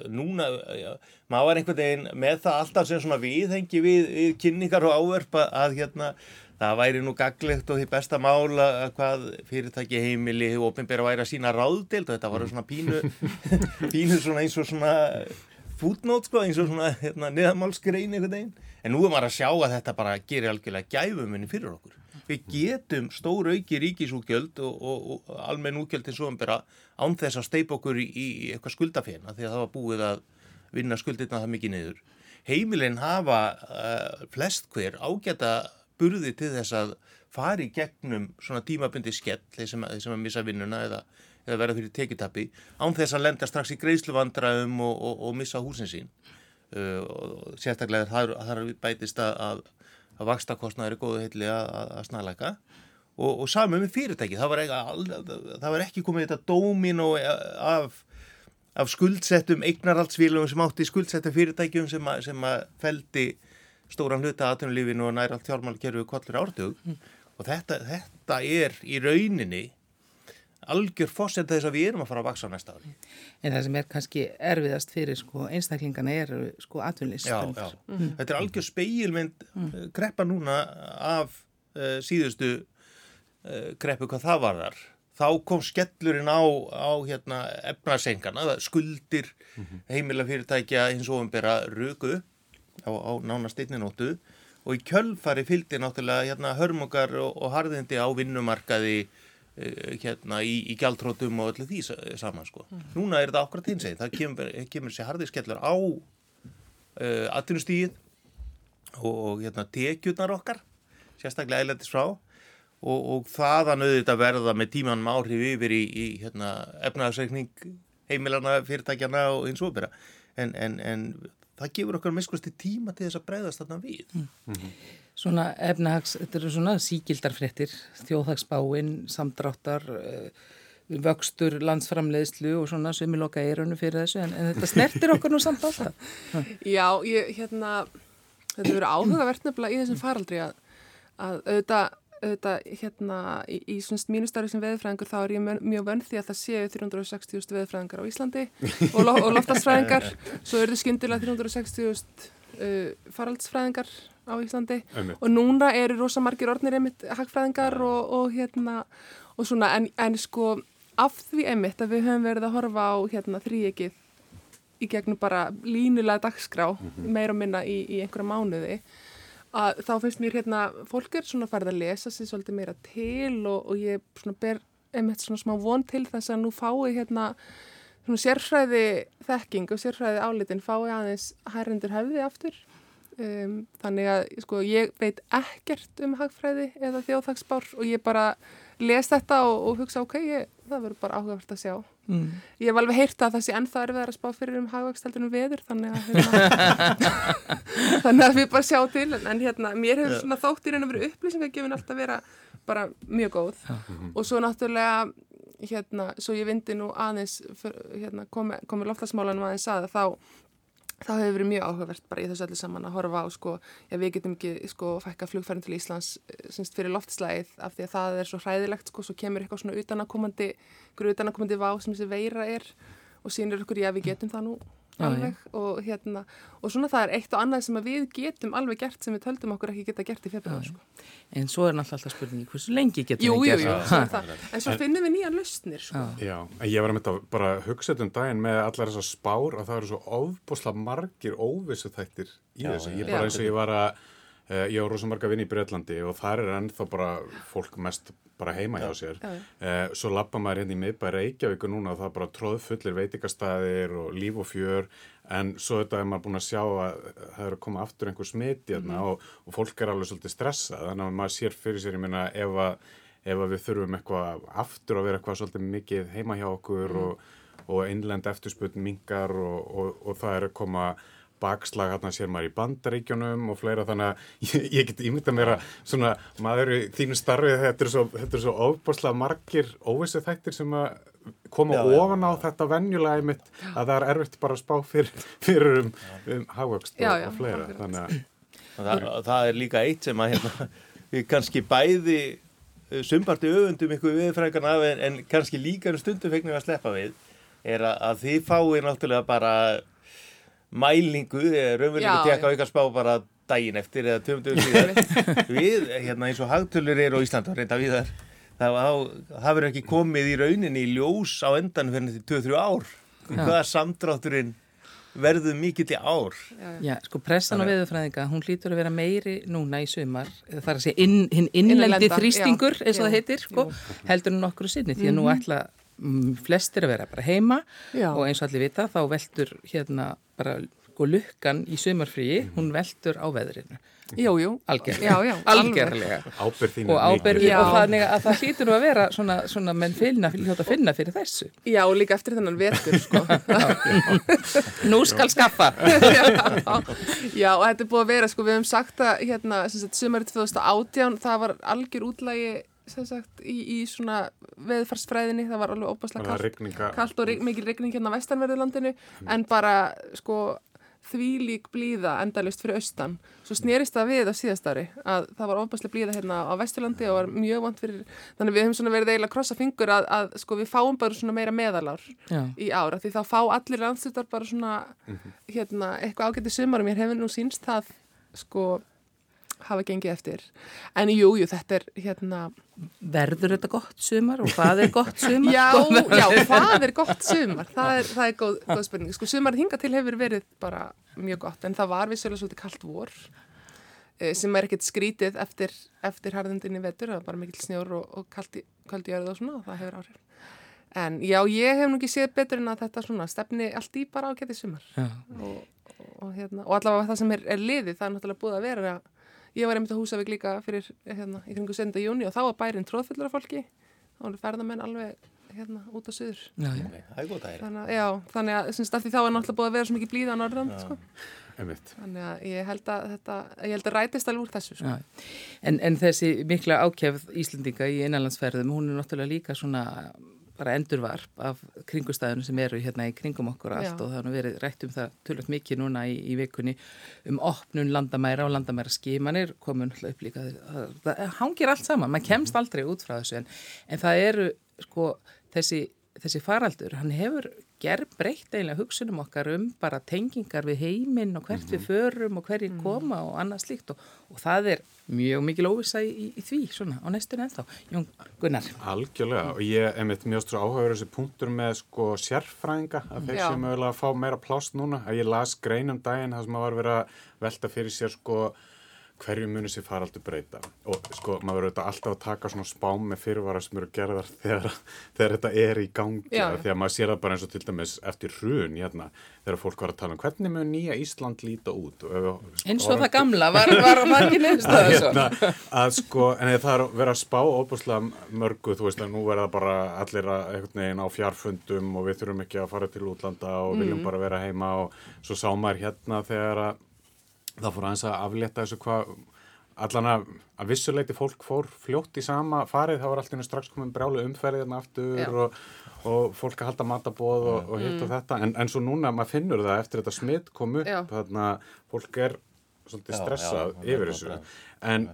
núna, já, maður var einhvern veginn með það alltaf sem svona viðhengi við, við kynningar og áverfa að hérna það væri nú gaglegt og því besta mála hvað fyrirtæki heimili og ofinbæra væri að sína ráðdelt og þetta var svona pínu, pínu svona eins og svona fútnót sko eins og svona hérna, neðamálskrein einhvern veginn. En nú er maður að sjá að þetta bara gerir algjörlega gæfumunni fyrir okkur. Við getum stór auki ríkisúgjöld og, og, og almenn úgjöld til svoanbera án þess að steipa okkur í, í eitthvað skuldafena því að það var búið að vinna skuldirna það mikið niður. Heimilinn hafa uh, flest hver ágæta burði til þess að fari gegnum svona tímabundi skell þeir sem, sem að missa vinnuna eða, eða verða fyrir tekitappi án þess að lenda strax í greiðsluvandraum og, og missa húsin sín. Uh, sérstaklega þar, þar bætist að að vakstakostnaður er góðu heitli að, að snarleika og, og saman með fyrirtæki það var, ekki, það var ekki komið þetta dómin og af, af skuldsettum eignarhaldsvílum sem átti skuldsettum fyrirtækjum sem að, sem að feldi stóran hluta aðtunulífinu og næra allt hjálmalkerfið kollur ártug mm. og þetta, þetta er í rauninni algjör fósend þess að við erum að fara að vaksa á næsta ári. En það sem er kannski erfiðast fyrir sko, einstaklingana er sko atvinnlist. Já, já. Mm. Þetta er algjör speilmynd mm. Eh, kreppa núna af uh, síðustu uh, kreppu hvað það var þar. Þá kom skellurinn á, á hérna, efnarsengana, skuldir -hmm. heimila fyrirtækja hins og umbera röku á, á nánast einninóttu og í kjölfari fylgdi náttúrulega hérna, hörmungar og, og harðindi á vinnumarkaði Eh, hérna í, í gjaldrótum og öllu því saman sko. Mm. Núna er þetta ákvæmt hins eginn, það kemur, kemur sér harðiskellur á uh, atvinnustíð og, og hérna tekjurnar okkar, sérstaklega eilendis frá og, og þaðan auðvitað verða með tímanum áhrif yfir í, í hérna, efnaðarsreikning heimilana, fyrirtækjana og eins og bera. En, en, en það gefur okkar miskusti tíma til þess að breyðast þarna við. Mm. Svona efnahags, þetta eru svona síkildarfrettir, þjóðhagsbáinn, samdráttar, uh, vöxtur, landsframleiðslu og svona sem er loka eirunu fyrir þessu en, en þetta snertir okkur nú samt alltaf. Já, ég, hérna, þetta verður áhugavert nefnilega í þessum faraldri að, að auðvitað auðvitað hérna í, í svona mínustarfi sem veðfræðingur þá er ég mjög vönn því að það séu 360.000 veðfræðingar á Íslandi og, lo og loftasfræðingar svo eru þau skyndilega 360.000 uh, faraldsfræðingar á Íslandi Einmitt. og núna eru rosa margir orðnir einmitt hagfræðingar og, og hérna og svona en, en sko af því einmitt að við höfum verið að horfa á hérna þrýegið í gegnum bara línulega dagskrá mm -hmm. meira og minna í, í einhverja mánuði að þá finnst mér hérna, fólk er svona farið að lesa sér svolítið meira til og, og ég svona ber einmitt svona smá von til þess að nú fái hérna svona sérfræði þekking og sérfræði álitin fái aðeins hærrendur hefði aftur. Um, þannig að sko ég veit ekkert um hagfræði eða þjóðhagsbár og ég bara les þetta og, og hugsa ok, ég, það verður bara áhugavert að sjá mm. ég hef alveg heyrt að það sé ennþá er við að spá fyrir um hagvægstaldunum veður þannig að hérna, þannig að við bara sjá til. En hérna, mér hefur svona þótt í raun og veru upplýsingagefin alltaf vera bara mjög góð. Og svo náttúrulega hérna, svo ég vindi nú aðeins hérna, komið komi loftasmálanum aðeins að þá það hefur verið mjög áhugavert bara í þessu öllu saman að horfa á sko, já við getum ekki sko fækka flugfærin til Íslands eh, semst fyrir loftslæðið af því að það er svo hræðilegt sko, svo kemur eitthvað svona utanakomandi, utanakomandi vá sem þessi veira er og sínur ykkur, já við getum það nú alveg já, og hérna og svona það er eitt og annað sem við getum alveg gert sem við töldum okkur ekki geta gert í februar sko. En svo er náttúrulega alltaf spurningi hversu lengi getum jú, við gert jú, jú, En svo finnum við nýja lustnir sko. Já, ég var að mynda bara að hugsa þetta um daginn með allar þessar spár að það eru svo ofbúsla margir óvissu þættir í já, þessu, ég bara eins og ég var að uh, ég á rosa marga vinn í Breitlandi og þar er ennþá bara fólk mest bara heima hjá sér uh, svo lappa maður hérna í miðbæri Reykjavík og núna það er bara tróðfullir veitikastæðir og líf og fjör en svo þetta er maður búin að sjá að það eru að koma aftur einhver smiti hérna, mm -hmm. og, og fólk er alveg svolítið stressað þannig að maður sér fyrir sér, ég minna ef að, ef að við þurfum eitthvað aftur að vera eitthvað svolítið mikið heima hjá okkur mm -hmm. og, og einlend eftirsputn mingar og, og það er að koma bakslag hérna sér maður í bandaríkjónum og fleira þannig að ég, ég get ímynda mér að svona maður í þínu starfið þetta er svo, svo ofbáslega margir óvissu þættir sem að koma já, ofan á já. þetta venjulega mitt að það er erfitt bara að spá fyrir, fyrir um, um hafvöxt og, og fleira þannig að það, það er líka eitt sem að hérna, við kannski bæði eh, sumparti öfundum ykkur viðfrækana af en, en kannski líka um stundum feknum að sleppa við er að, að þið fáið náttúrulega bara mælingu, raunverulega tekka aukast spá bara daginn eftir eða tömdum síðan við, hérna eins og hagtölur er á Ísland og reynda við þar það verður ekki komið í rauninni í ljós á endan fyrir þetta 2-3 ár hvaða samdrátturinn verður mikill í ár. Já, sko pressan á veðurfræðinga, hún hlýtur að vera meiri núna í sumar, það er að segja inn, hinn innlendi þrýstingur, eins og það heitir sko, heldur hún okkur sinni, því að nú mhm. ætla Mm, flestir að vera bara heima Já. og eins og allir vita þá veldur hérna bara sko lukkan í sömarfríi, mm -hmm. hún veldur á veðrinu. Jújú, algjörlega. algjörlega. Ábyrðinu. Og ábyrðinu og þannig að það hlýtur nú að vera svona, svona menn finna, hljóta að finna fyrir þessu. Já, og líka eftir þennan vetur, sko. nú skal skaffa. Já, og þetta er búið að vera, sko, við hefum sagt að hérna, sömarið 2018, það var algjör útlægi sagt, í, í svona veðfarsfræðinni, það var alveg óbáslega kallt, kallt og mikil regning hérna á vestanverðurlandinu mm. en bara sko því lík blíða endalust fyrir austan svo snýrist það við á síðast ári að það var ofbærslega blíða hérna á Vesturlandi og var mjög vant fyrir, þannig við hefum svona verið eiginlega krossa fingur að, að sko við fáum bara svona meira meðalár Já. í ára því þá fá allir landstuttar bara svona mm -hmm. hérna eitthvað ágætti sumarum, ég hef nú sínst það sko hafa gengið eftir. En jújú, jú, þetta er hérna Verður þetta gott sumar og hvað er gott sumar? já, já, hvað er gott sumar? Það er, það er góð, góð spurning. Sko, sumar hinga til hefur verið bara mjög gott en það var vissulega svolítið kallt vor eh, sem er ekkert skrítið eftir, eftir harðundinni vetur, það var bara mikil snjór og, og kallt í, örðu og svona og það hefur áhrif. En já, ég hef nú ekki séð betur en að þetta svona stefni allt í bara ágætið sumar. Og, og, og hérna, allavega það sem er, er liðið, það er náttúrulega búið að vera ég var einmitt að Húsavík líka fyrir hérna í kringu 7. júni og þá var bærin tróðfullur af fólki þá var ferðamenn alveg hérna út á söður Já, já. Þannig að, já, þannig að semst, að því þá er náttúrulega búið að vera svo mikið blíða á Norðurland sko. þannig að ég held að þetta ég held að rætist alveg úr þessu sko. Já, en, en þessi mikla ákjæfð Íslendinga í innanlandsferðum, hún er náttúrulega líka svona bara endurvarp af kringustæðunum sem eru hérna í kringum okkur allt Já. og það er verið rætt um það tölvöld mikið núna í, í vikunni um opnun landamæra og landamæra skimanir komun upp líka það, það hangir allt saman, maður kemst aldrei út frá þessu en, en það eru sko þessi, þessi faraldur, hann hefur gerð breytt eiginlega hugsunum okkar um bara tengingar við heiminn og hvert við förum og hverjir koma og annað slíkt og, og það er mjög mikil óvisa í, í, í því svona á næstunni ennþá. Jón Gunnar. Algjörlega og ég, einmitt, mjög svo áhugaður þessi punktur með sko sérfræðinga að þeir sem mögulega að fá meira plást núna að ég las grein um daginn það sem að var verið að velta fyrir sér sko hverju muni sér faraldur breyta og sko maður verður þetta alltaf að taka svona spám með fyrirvara sem eru gerðar þegar, þegar þetta er í gangi Já. því að maður sér það bara eins og til dæmis eftir hrun hérna þegar fólk var að tala um hvernig mun nýja Ísland líta út og, sko, Eins og það gamla var, var, ekki neðstöða þessu. hérna, að sko, en það er að vera að spá óbúslega mörgu, þú veist að nú verða bara allir að einhvern veginn á fjarfundum og við þurfum ekki að fara til útlanda og viljum bara vera heima og svo sá maður hérna þegar að það fór aðeins að aflétta þessu hvað allan að, að vissuleiti fólk fór fljótt í sama farið, það var alltaf strax komin brjálu umferðina aftur Já. og, og fólk að halda matabóð og, og hitt og þetta, en, en svo núna maður finnur það eftir þetta smitt kom upp, Já. þarna fólk er svolítið Já, stressað já, er yfir þessu að- en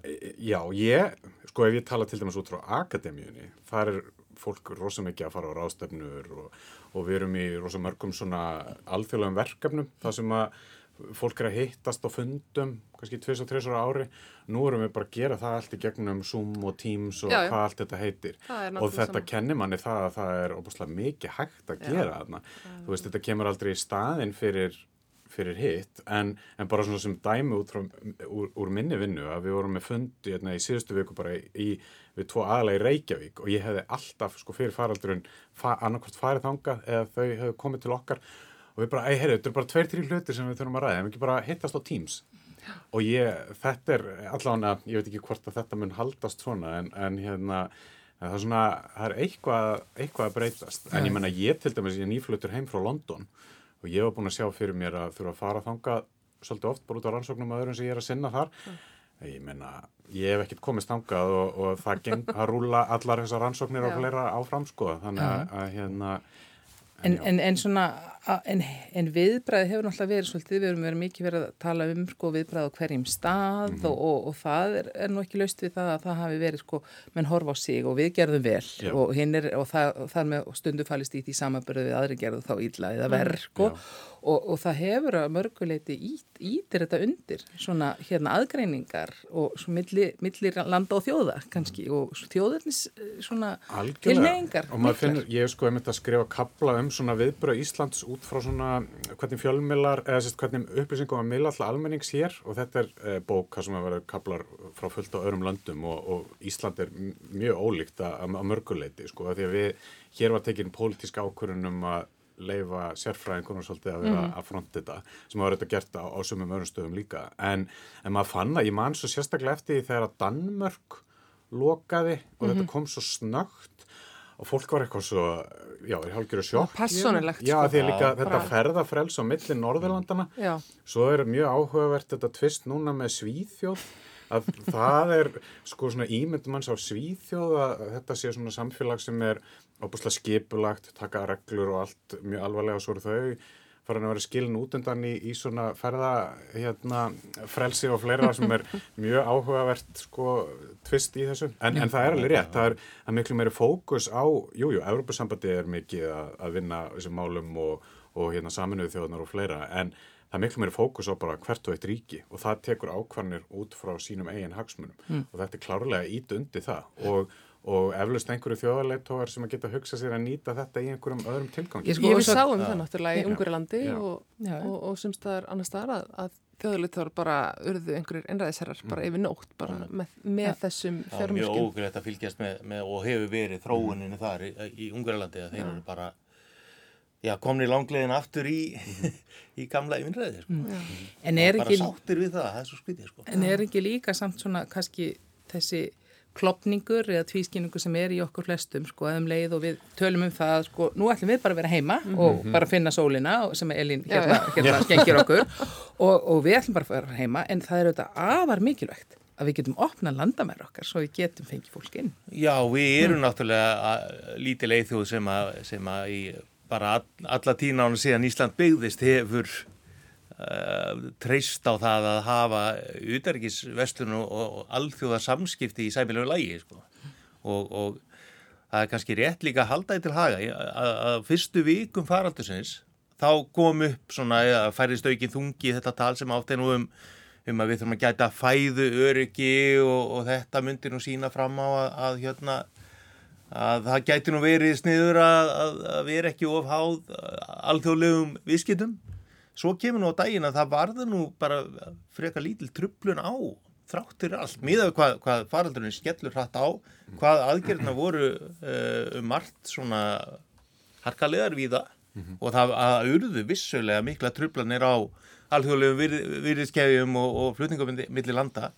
já, ég, sko ef ég tala til dæmis út frá akademíunni, þar er fólk rosa mikið að fara á ráðstefnur og, og við erum í rosa mörgum svona alþjóðlegum verkefnum, það sem að fólk er að hittast á fundum kannski tvis og þrisar á ári. Nú erum við bara að gera það allt í gegnum Zoom og Teams og Já, já. hvað allt þetta heitir. Og þetta sama. kennir manni það að það er óbúslega mikið hægt að gera þarna. Þú veist, þetta kemur aldrei í staðinn fyrir fyrir hitt, en, en bara svona sem dæmi út frá, úr, úr minni vinnu að við vorum með fundi hérna, í síðustu viku bara í, við tvo aðalega í Reykjavík og ég hefði alltaf sko fyrir faraldurinn fa annarkvort farið þangað eða þau hefðu komið til okkar og við bara, ei, heyrðu, þetta er bara tveir, þrjú hlutir sem við þurfum að ræða, ef ekki bara hittast á Teams? Og ég, þetta er allavega, ég veit ekki hvort að þetta mun haldast svona, en, en hérna það er svona, það er eitthvað, eitthvað að breytast, en ég menna ég til dæmis, ég er nýflutur heim frá London og ég var búin að sjá fyrir mér að þurfa að fara þangað svolítið oft bara út á rannsóknum og öðrum sem ég er að sinna þar. Ég menna, ég hef ekkert komist þangað og, og það geng að rúla allar þessar rannsóknir og Já. fleira áfram sko, þannig að, að hérna En, en, en svona, en, en viðbræði hefur náttúrulega verið svolítið, við erum verið mikið verið að tala um sko viðbræði á hverjum stað Mhm. og, og, og það er, er nú ekki laust við það að það hafi verið sko, menn horfa á sig og við gerðum vel Já. og hinn er, og það, þar með stundu fælist í því samanbyrðu við aðri gerðu þá illa eða verð sko. Og, og það hefur að mörguleiti ít, ítir þetta undir svona hérna aðgreiningar og svo milli, milli landa og þjóða kannski og þjóðarnis eh, svona tilneyingar og maður finnur, ég hef sko einmitt að skrifa kapla um svona viðbröð Íslands út frá svona hvernig fjölmiðlar eða sérst hvernig upplýsingum að miðla alltaf almennings hér. Og þetta er e, bók hvað sem að vera kaplar frá fullt á öðrum löndum og, og Ísland er mjög ólíkt að, að mörguleiti sko að því að við, hér var tekin pólitísk ákvörun um að leifa sérfræðingunum svolítið að vera að fronta þetta sem var þetta gert á, á sumum öðrum stöðum líka. En, en maður fann að ég man svo sérstaklega eftir því þegar að Danmörk lokaði og þetta kom svo snögt og fólk var eitthvað svo, já, er hálfgjörðu sjokk. Og persónulegt, Já, sko. því líka Já, þetta bara- ferðafrels á milli Norðurlandana, Já, svo er mjög áhugavert þetta tvist núna með Svíþjóð, að það er sko svona ímyndum hans á Svíþjóð að þetta sé svona samfélag sem er óbúslega skipulagt, taka reglur og allt mjög alvarlega og svo eru þau farin að vera skilin út undan í, í svona ferða hérna, frelsi og fleira sem er mjög áhugavert sko tvist í þessu. En, en það er alveg rétt, það er að miklu meiri fókus á, jújú, jú, Evropasambandi er mikið að, að vinna þessum málum og, og hérna saminuðu þjóðnar og fleira en það er miklu meiri fókus á bara hvert og eitt ríki og það tekur ákvarnir út frá sínum eigin hagsmunum. Og þetta er klárlega ít undir það. Og og eflaust einhverju þjóðarleitógar sem að geta að hugsa sér að nýta þetta í einhverjum öðrum tilgangi. Ég sko- ég við svo- sáum það náttúrulega í. Ungurlandi og, og, og sem staðar annar staðar að, að þjóðurleitóður bara urðu einhverjir einræðisherrar bara yfir nótt bara með, með þessum Það var mjög ógreitt að fylgjast með, með og hefur verið þróuninni þar í, í Ungarlandi að þeir eru bara já, komni langlegin aftur í, í gamla yfinræði sko. En er bara ekki, sáttir við það, það er svo skvitið sko. en er ekki líka samt svona kannski þessi klopningur eða tvískinningur sem er í okkur flestum sko, eða um leið og við tölum um það sko, nú ætlum við bara að vera heima og bara finna sólina sem Elín hérna, hérna skengir okkur og, og við ætlum bara að vera heima en það er auðvitað afar mikilvægt að við getum opnað landamæri okkar svo við getum fengið fólk inn. Já, við erum náttúrulega að- lítil eithjóð sem að, sem að í bara all, alla tína ána síðan Ísland byggðist hefur treyst á það að hafa utarikisvestlun og, alþjóða samskipti í sæmilegu lægi sko. og, og það er kannski rétt líka að halda því til haga að, að fyrstu vikum faraldusins þá kom upp svona að færðist aukin þungi þetta tal sem átti nú um um að við þurfum að gæta fæðu öryggi og, og þetta myndir nú sína fram á að, að hérna að það gæti nú verið sniður að, að vera ekki ofháð alþjóðlegum viðskiptum svo kemur nú á daginn að það varður nú bara freka lítil trublun á þráttur allt, miðað hvað, hvað faraldurinn skellur hratt á, hvað aðgerðina voru uh, um margt svona harkalegar við það og það að urðu vissulega mikla trublanir á alþjóðlegum vir, virðiskefjum og, og flutningum millir landa.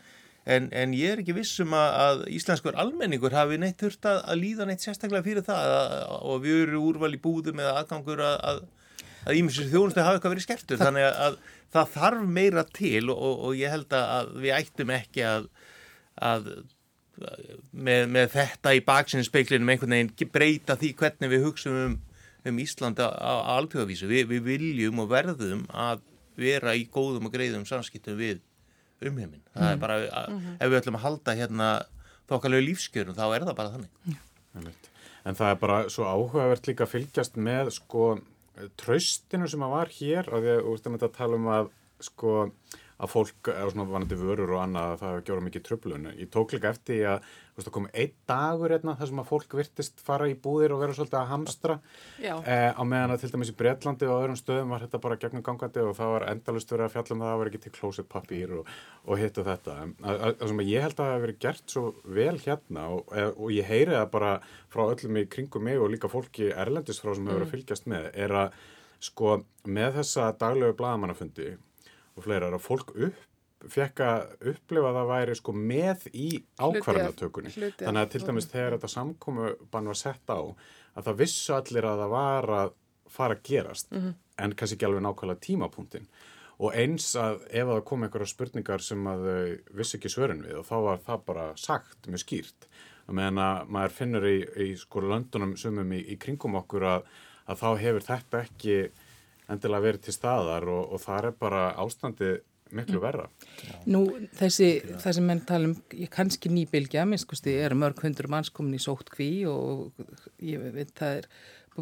En, en ég er ekki vissum að, að íslenskur almenningur hafi neitt þurft að, að líða neitt sérstaklega fyrir það að, og við eru úrval í búðum eða aðgangur að, að ímjömsir þjónustu hafa eitthvað verið skertur þannig að, að það þarf meira til og, og ég held að við ættum ekki að, að með, með þetta í baksinu speiklinum einhvern veginn breyta því hvernig við hugsaum um, um Íslanda á, alþjóðavísu. Vi, við viljum og verðum að vera í góðum og greiðum samskiptum við umheiminn. Það er bara, að, ef við ætlum að halda hérna þokkalegu lífskjörum þá er það bara þannig. Einmitt. En það er bara svo áhugavert líka að fylgjast með sko tröstinu sem að var hér og þú veist að tala um að sko að fólk er svona vanandi vörur og annað að það hefur gjórað mikið tröflun. Ég tók líka eftir að þú veist að komi einn dagur hérna þar sem að fólk virtist fara í búðir og vera svolítið að hamstra eh, á meðan að til dæmis í Breitlandi og öðrum stöðum var þetta bara gegnum gangandi og það var endalust verið að fjalla um það að það var ekki til closet papír og, og hitt og þetta. Það sem að ég held að það hefur verið gert svo vel hérna og, og ég heyri það bara frá öllum í kringum mig og líka fólki erlendis frá sem hefur að fylgjast með er að sko með þessa daglegu bladamannafundi og fleira að fólk upp fekk að upplifa að það væri sko með í ákvarðanatökunni. þannig að til dæmis þegar þetta samkomu bann var sett á að það vissu allir að það var að fara að gerast en kannski ekki alveg nákvæmlega tímapunktin og eins að ef það kom einhverja spurningar sem að þau vissi ekki svörin við og þá var það bara sagt mjög skýrt. Og meðan að maður finnur í, í sko löndunum sumum í, í kringum okkur að, að þá hefur þetta ekki endilega verið til staðar og, og það er bara ástandi miklu verra. Nú, þessi, það sem menn tala um, ég kannski nýbylgja, minnskusti, eru mörg hundur manns komin í sótt kví og ég veit það er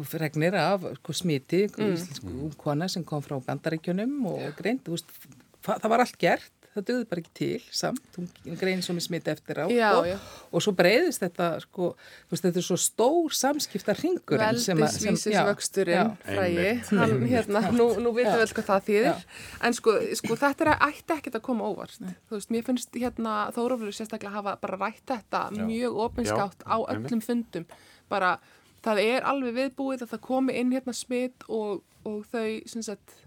fregnir af sko, smiti, mm. íslensku kona sem kom frá bandaríkjunum og greint, þú veist, það var allt gert, það döði bara ekki til samt, hún greinir svo með smiti eftir á Já, sko, já. og svo breyðist þetta, sko, þú veist, þetta er svo stór samskipta ringur Veldisvísisvöxturinn Einmitt. hann hérna, nú, nú veitum við hvað það þýðir, Já. en sko, sko þetta er ætti ekkert að koma óvart, þú veist, mér finnst hérna Þórólfur sérstaklega hafa bara rætt þetta mjög opinskátt á einmitt. öllum fundum, bara það er alveg viðbúið að það komi inn hérna smitt og, og þau, sem sagt,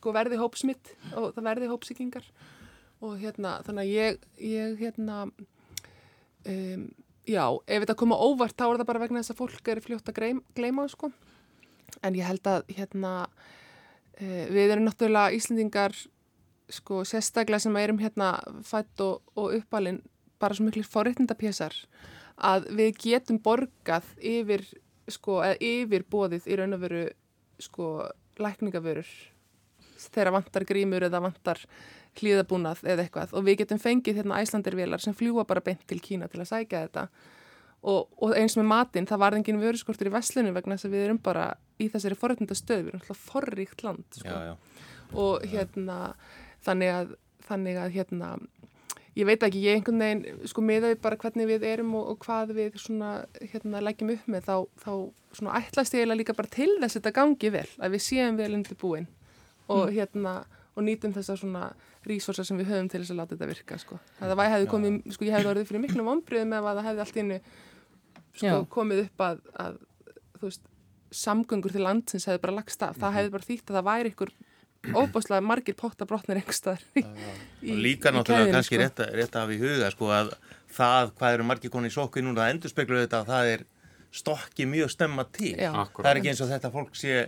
sko verði hópsmitt og það verði hópsíkingar og hérna, þannig að ég, ég hérna, um, já, ef þetta koma óvart þá er það bara vegna þess að fólk er fljótt að það, sko. En ég held að, hérna, uh, við erum náttúrulega Íslendingar, sko, sérstaklega sem erum hérna fætt og, og uppalinn bara svo miklu forréttindapésar að við getum borgað yfir, sko, eða yfir bóðið í raun og veru, sko, lækningavörur þegar vantar grímur eða vantar hlýðabúnað eða eitthvað. Og við getum fengið hérna æslandirvélar sem fljúa bara beint til Kína til að sækja þetta. Og, og eins með matinn, það var engin vöruskortur í veslunum vegna þess að við erum bara í þessari forrætnda stöð, við erum alltaf forríkt land sko. Já, já. og hérna þannig að, þannig að hérna ég veit ekki, ég einhvern veginn sko miða við bara hvernig við erum og, og hvað við svona hérna leggjum upp með þá, þá svona ætlast ég eiginlega líka bara til þess að þetta gangi vel, að við séum vel undir búin og hérna og nýtum þessar svona resursa sem við höfum til þess að láta þetta virka sko. Það hefði komið, sko ég hefði orðið fyrir miklum vonbriðum ef að það hefði allt í innu sko Já. komið upp að, að þú veist, samgöngur til landsins hefði bara lagst af, það hefði bara þýtt að það væri ykkur óbúslega margir pottabrotnir einhverstaðar og líka náttúrulega kannski sko. rétt, rétt af í huga sko að það hvað eru margir koni í sokku núna það endur speklu þetta að það er stokki mjög stemma til. Það er ekki eins og þetta fólk sé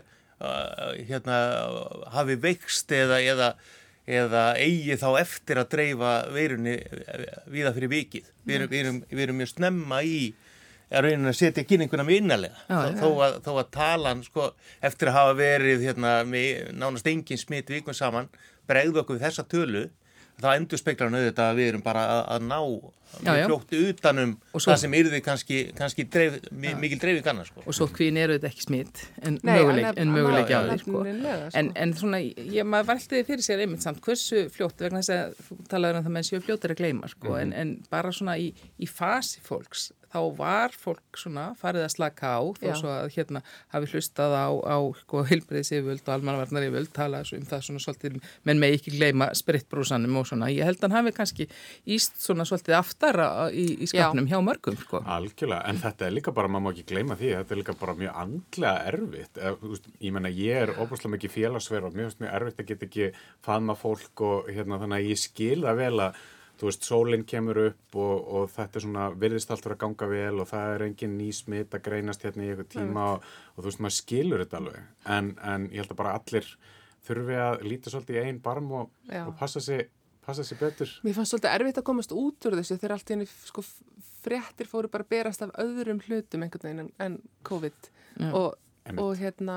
hérna hafi veikst eða, eða, eða eigi þá eftir að dreifa veirunni viða fyrir vikið. Við erum, við erum, við erum mjög snemma í að raunin að setja kynninguna með innanlega þó, þó, að, þó að talan sko, eftir að hafa verið hérna, með nánast engin smitt vikun saman bregðu okkur við þessa tölu það endur speklar nöðu að við erum bara að, að ná fljóttu utanum svo, það sem yrði kannski, kannski dreif, mikil dreifing annars sko. og svo hvín eru þetta ekki smitt en möguleik á því sko. en, en svona, ég maður valdiði fyrir sér einmitt samt hversu fljótt vegna þess að þú talaður um það með séu fljóttir að gleyma sko, mm -hmm. en, en bara svona í, í fasi fólks þá var fólk svona farið að slaka á þó Já. svo að hérna hafi hlustað á, á sko, hilbriðsiföld og almanvarnariföld tala um það svona svolítið menn með ekki gleyma spritbrúsanum og svona ég held að hann hafi kannski íst svona svolítið aftara í, í skapnum Já. hjá mörgum sko. Algjörlega, en þetta er líka bara, maður má ekki gleyma því þetta er líka bara mjög andlega erfitt ég menna ég er óbúslega mikið félagsverð og mjög, mjög erfitt að geta ekki faðma fólk og hérna þannig að ég skilða vel að þú veist, sólinn kemur upp og, og þetta er svona, virðist alltaf að ganga vel og það er engin ný smitt að greinast hérna í eitthvað tíma og, og þú veist, maður skilur þetta alveg, en, en ég held að bara allir þurfi að líta svolítið í einn barm og, og passa sig passa sig betur. Mér fannst svolítið erfitt að komast út úr þessu þegar allt í henni sko fréttir fóru bara berast af öðrum hlutum einhvern veginn en, en COVID. Og, og hérna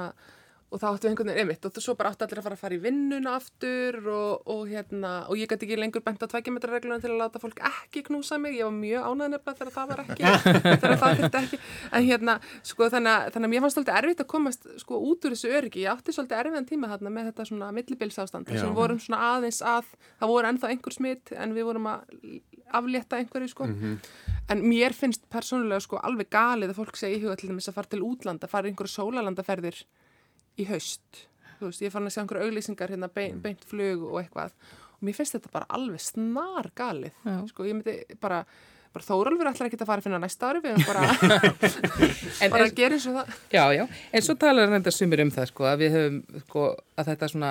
og þá áttu einhvern veginn einmitt og svo bara áttu allir að fara að fara í vinnuna aftur og, og hérna og ég gæti ekki lengur bent á tvækjumetrarregluna til að láta fólk ekki knúsa mig, ég var mjög ánæð nefnilega þegar það var ekki, þegar það þurfti ekki. En hérna, sko þannig að, mér fannst svolítið erfitt að komast sko út úr þessu öryggi, ég átti svolítið erfiðan tíma þarna með þetta svona millibilsástand sem vorum svona aðeins að, það voru ennþá einhver smitt en við vorum að aflétta einhverju sko. Mm -hmm. en mér finnst persónulega sko alveg galið að fólk segja í huga til þess að fara til útlanda, fara einhverju sólalandaferðir í haust þú veist, ég fann að segja einhverju auglýsingar hérna beint, mm. beint flug og eitthvað og mér finnst þetta bara alveg snar galið já. sko, ég myndi bara bara Þórólfur ætlar ekki að fara að finna næsta ári við bara, bara að gera eins og það Já, já, en svo talar hann þetta sumir um það sko, að við höfum sko, að þetta svona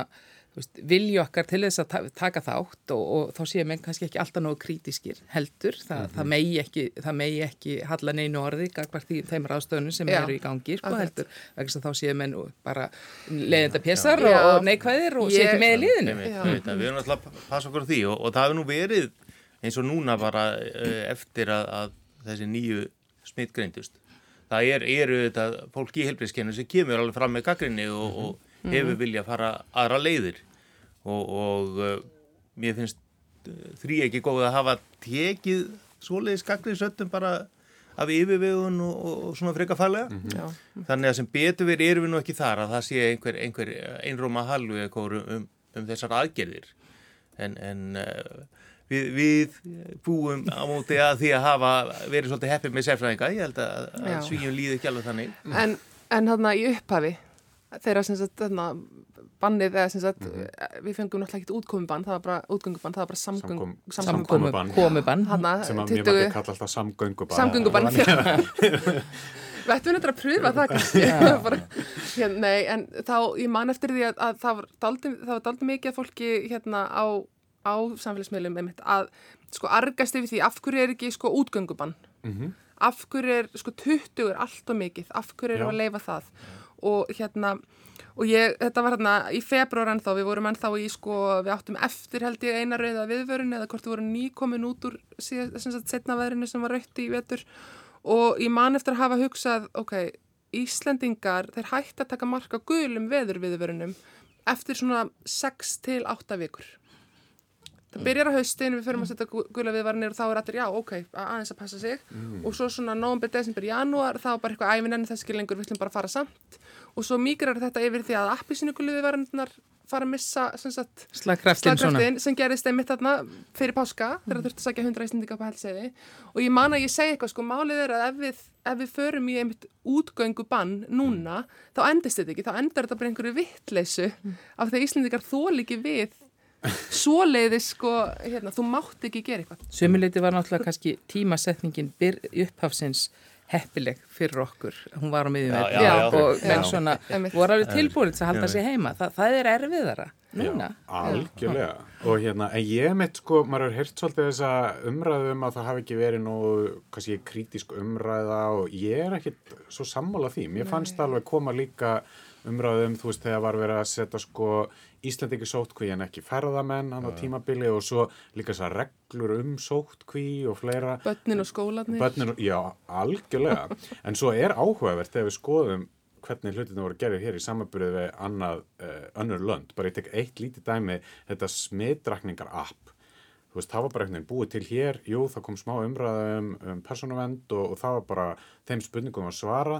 vilju okkar til þess að taka þátt og, og þá séum við kannski ekki alltaf nógu krítiskir heldur, Þa, mm -hmm. það megi ekki það megi ekki halla neinu orði gagvart í þeim ráðstöðunum sem Já, eru í gangi sko, heldur, vegna þá séum við bara leiðenda pjessar og, og neikvæðir og séum ekki með í liðinu. Við erum alltaf að passa okkur á því og, og það hefur nú verið eins og núna bara uh, eftir að, að þessi nýju smitt greindust. Það er, eru þetta fólk í helbriðskennu sem kemur alveg fram með gaggrinni og mm -hmm hefur mhm. vilja að fara aðra leiðir. Og, og uh, mér finnst uh, þrý ekki góð að hafa tekið svoleiðis gagliðsöttum bara af yfirvegun og, og svona freka fallega mm -hmm. þannig að sem betur verið erum við nú ekki þar að það sé einhver, einhver einróma halvu um, um þessar aðgerðir. En, en uh, við, við búum á móti að því að hafa verið svolítið heppið með sérfræðinga. Ég held að, að svíjum líði ekki alveg þannig. En, en hann að í upphafi þeirra sem sagt þarna, bannið eða sem sagt mm -hmm. við fengum náttúrulega ekkert útkomubann, það var bara útgöngubann, það var bara samgöng, samgöngubann. komubann, sem að mér var að kalla alltaf samgöngubann. Samgöngubann Við ættum náttúrulega að pröfa það kannski. Hérna, Nei, en þá ég man eftir því að, að það var daldi mikið að fólki hérna á, á samfélagsmiðlum einmitt að sko argast yfir því af hverju er ekki sko útgöngubann? Mm -hmm. af hverju er sko 20 er allt og mikið, af hverju er að leifa það og hérna og ég, þetta var hérna í februar ennþá, við vorum ennþá í sko, við áttum eftir held ég eina rauða viðvörun eða hvort við vorum nýkomin út úr setna veðrinu sem var rautti í vetur og ég man eftir að hafa hugsað, ok, Íslendingar, þeir hætti að taka marka gulum veður viðvörunum eftir svona 6 til 8 vikur. Það byrjar á haustin, við förum að setja gula viðvarnir og þá er allir, já, ok, aðeins að passa sig mm. og svo svona nógumbyr, desember, janúar, þá er bara eitthvað æfin enn þess ekki lengur, við ætlum bara að fara samt og svo migrar þetta yfir því að appisínuguliði verðarnar fara að missa slagkraftin sem gerist einmitt þarna fyrir páska mm. þegar það þurfti að sagja 100 íslendinga på helseiði og ég man að ég segi eitthvað sko málið er að ef við, ef við förum í einmitt útgöngu bann núna mm. þá endist þetta ekki, þá endar þetta bara einhverju vittleysu mm. af því að íslendingar þól ekki við svoleiði sko, hérna, þú mátt ekki gera eitthvað Sumuleiti var náttúrulega kannski tímasetningin upphafsins heppileg fyrir okkur. Hún var á miðjum og menn Já. svona voru alveg tilbúin til að halda sig heima. Þa, það er erfiðara núna. Já, algjörlega. Og hérna, en ég mitt sko, maður har heyrt svolítið þessa umræðu um að það hafi ekki verið nú, kannski krítisk umræða og ég er ekkit svo sammála því. Mér fannst alveg koma líka umræðu um, þú veist, þegar var verið að setja sko Íslandingi sótkví en ekki ferðamenn hann á tímabili og svo líka þessar reglur um sótkví og fleira. Bönnin og skólanir. Bönnin, já, algjörlega. En svo er áhugavert þegar við skoðum hvernig hlutina voru gerðir hér í samanbyrðið við annað, uh, önnur lönd. Bara ég tek eitt lítið dæmi, þetta smitrakningar app. Þú veist, það var bara einhvern veginn búið til hér, jú, það kom smá umræða um, um persónuvend og, og það var bara þeim spurningum að svara.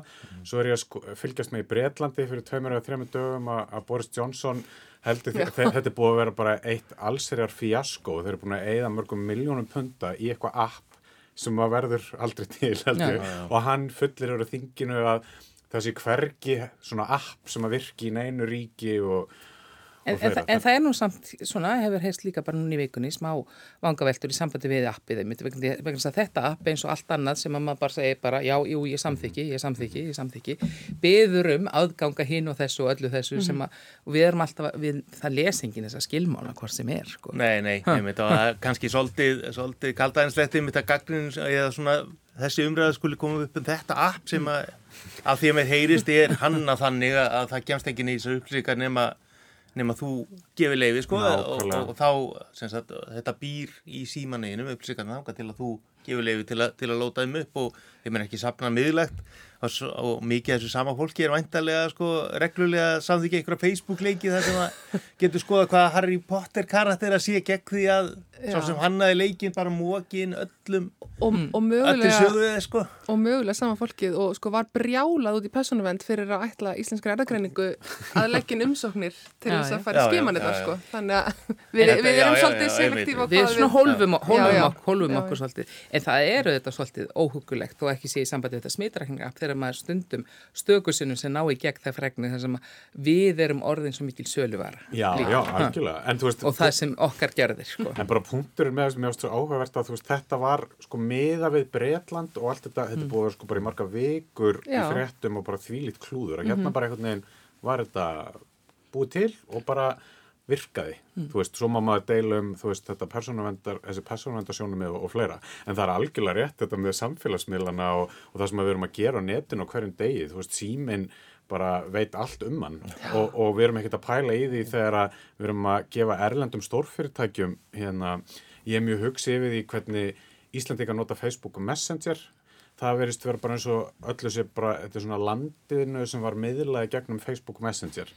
Svo er ég að sko, fylgjast með í Breitlandi fyrir tveimur eða þreimur dögum að, að Boris Johnson heldur þe þetta er búið að vera bara eitt allserjar fíasko. Þeir eru búin að eigða mörgum miljónum punta í eitthvað app sem að verður aldrei til heldur Já. og hann fullir eru þinginu að þessi hvergi svona app sem að virki í neinu ríki og, En, en, en það er nú samt svona, hefur heist líka bara núna í vikunni smá vangaveltur í sambandi við appið vegna þess að þetta app eins og allt annað sem að maður bara segir bara já, jú, ég samþykki, ég samþykki, ég samþykki beður um aðganga hinn og þessu og öllu þessu sem að og við erum alltaf, við, það lesingin þess að skilmála hvort sem er, sko. Nei, nei, einmitt, og það er kannski svolítið, svolítið kaldæðinsletti með þetta gagnrin eða svona þessi umræða skuli koma upp um þetta app sem að, að því að með heyrist er hanna þannig að, að það kemst ekki nýsa upplýsingar nema, nema þú gefur leiði sko og, Nákvæmlega. og, og þá sagt, þetta býr í símaneginu upplýsingarna þanga til að þú gefur leiði til, til að lóta þeim upp og þeim er ekki safnað miðlegt og, og mikið af þessu sama fólki er væntalega sko reglulega samþykja einhverja Facebook-leiki þar sem að getur skoða hvað Harry Potter karakter að sé gegn því að svo sem hannaði leikin bara móki inn öllum og, og öllu mögulega söguðið sko. og mögulega sama fólkið og sko var brjálað út í persónuvend fyrir að ætla íslenskri erðagreiningu að leggja inn umsóknir til þess að fara í já. sko. Þannig að við, við erum svolítið já, selektíf á einmitt. Við svona hólfum, okkur svolítið, en það eru þetta svolítið óhugulegt þó ekki sé í sambandi þetta smitrækninga þegar maður stundum stökusinnum sem ná í gegn það fregni þar sem að við erum orðin svo mikil söluvara já, líka. já, algjörlega. Veist, og það sem okkar gerðir sko. En bara punkturinn með þessum mér ástu áhugavert að veist, þetta var sko miða við Bretland og allt þetta, þetta er búið að sko bara í marga vikur í Já. fréttum og bara þvílít klúður og hérna bara einhvern veginn var þetta búið til og bara virkaði, þú veist, svo má maður deila um, þú veist, þetta persónuvendar, þessi persónuvendarsjónum og, og fleira, en það er algjörlega rétt þetta með samfélagsmiðlana og, og það sem við erum að gera á netinu á hverjum degi, þú veist, síminn bara veit allt um hann. Og, og við erum ekkert að pæla í því þegar við erum að gefa erlendum stórfyrirtækjum hérna, ég er mjög hugsi yfir því hvernig Íslandingar nota Facebook og Messenger. Það verist vera bara eins og öllu sér bara, þetta er svona landinu sem var miðlaði gegnum Facebook Messenger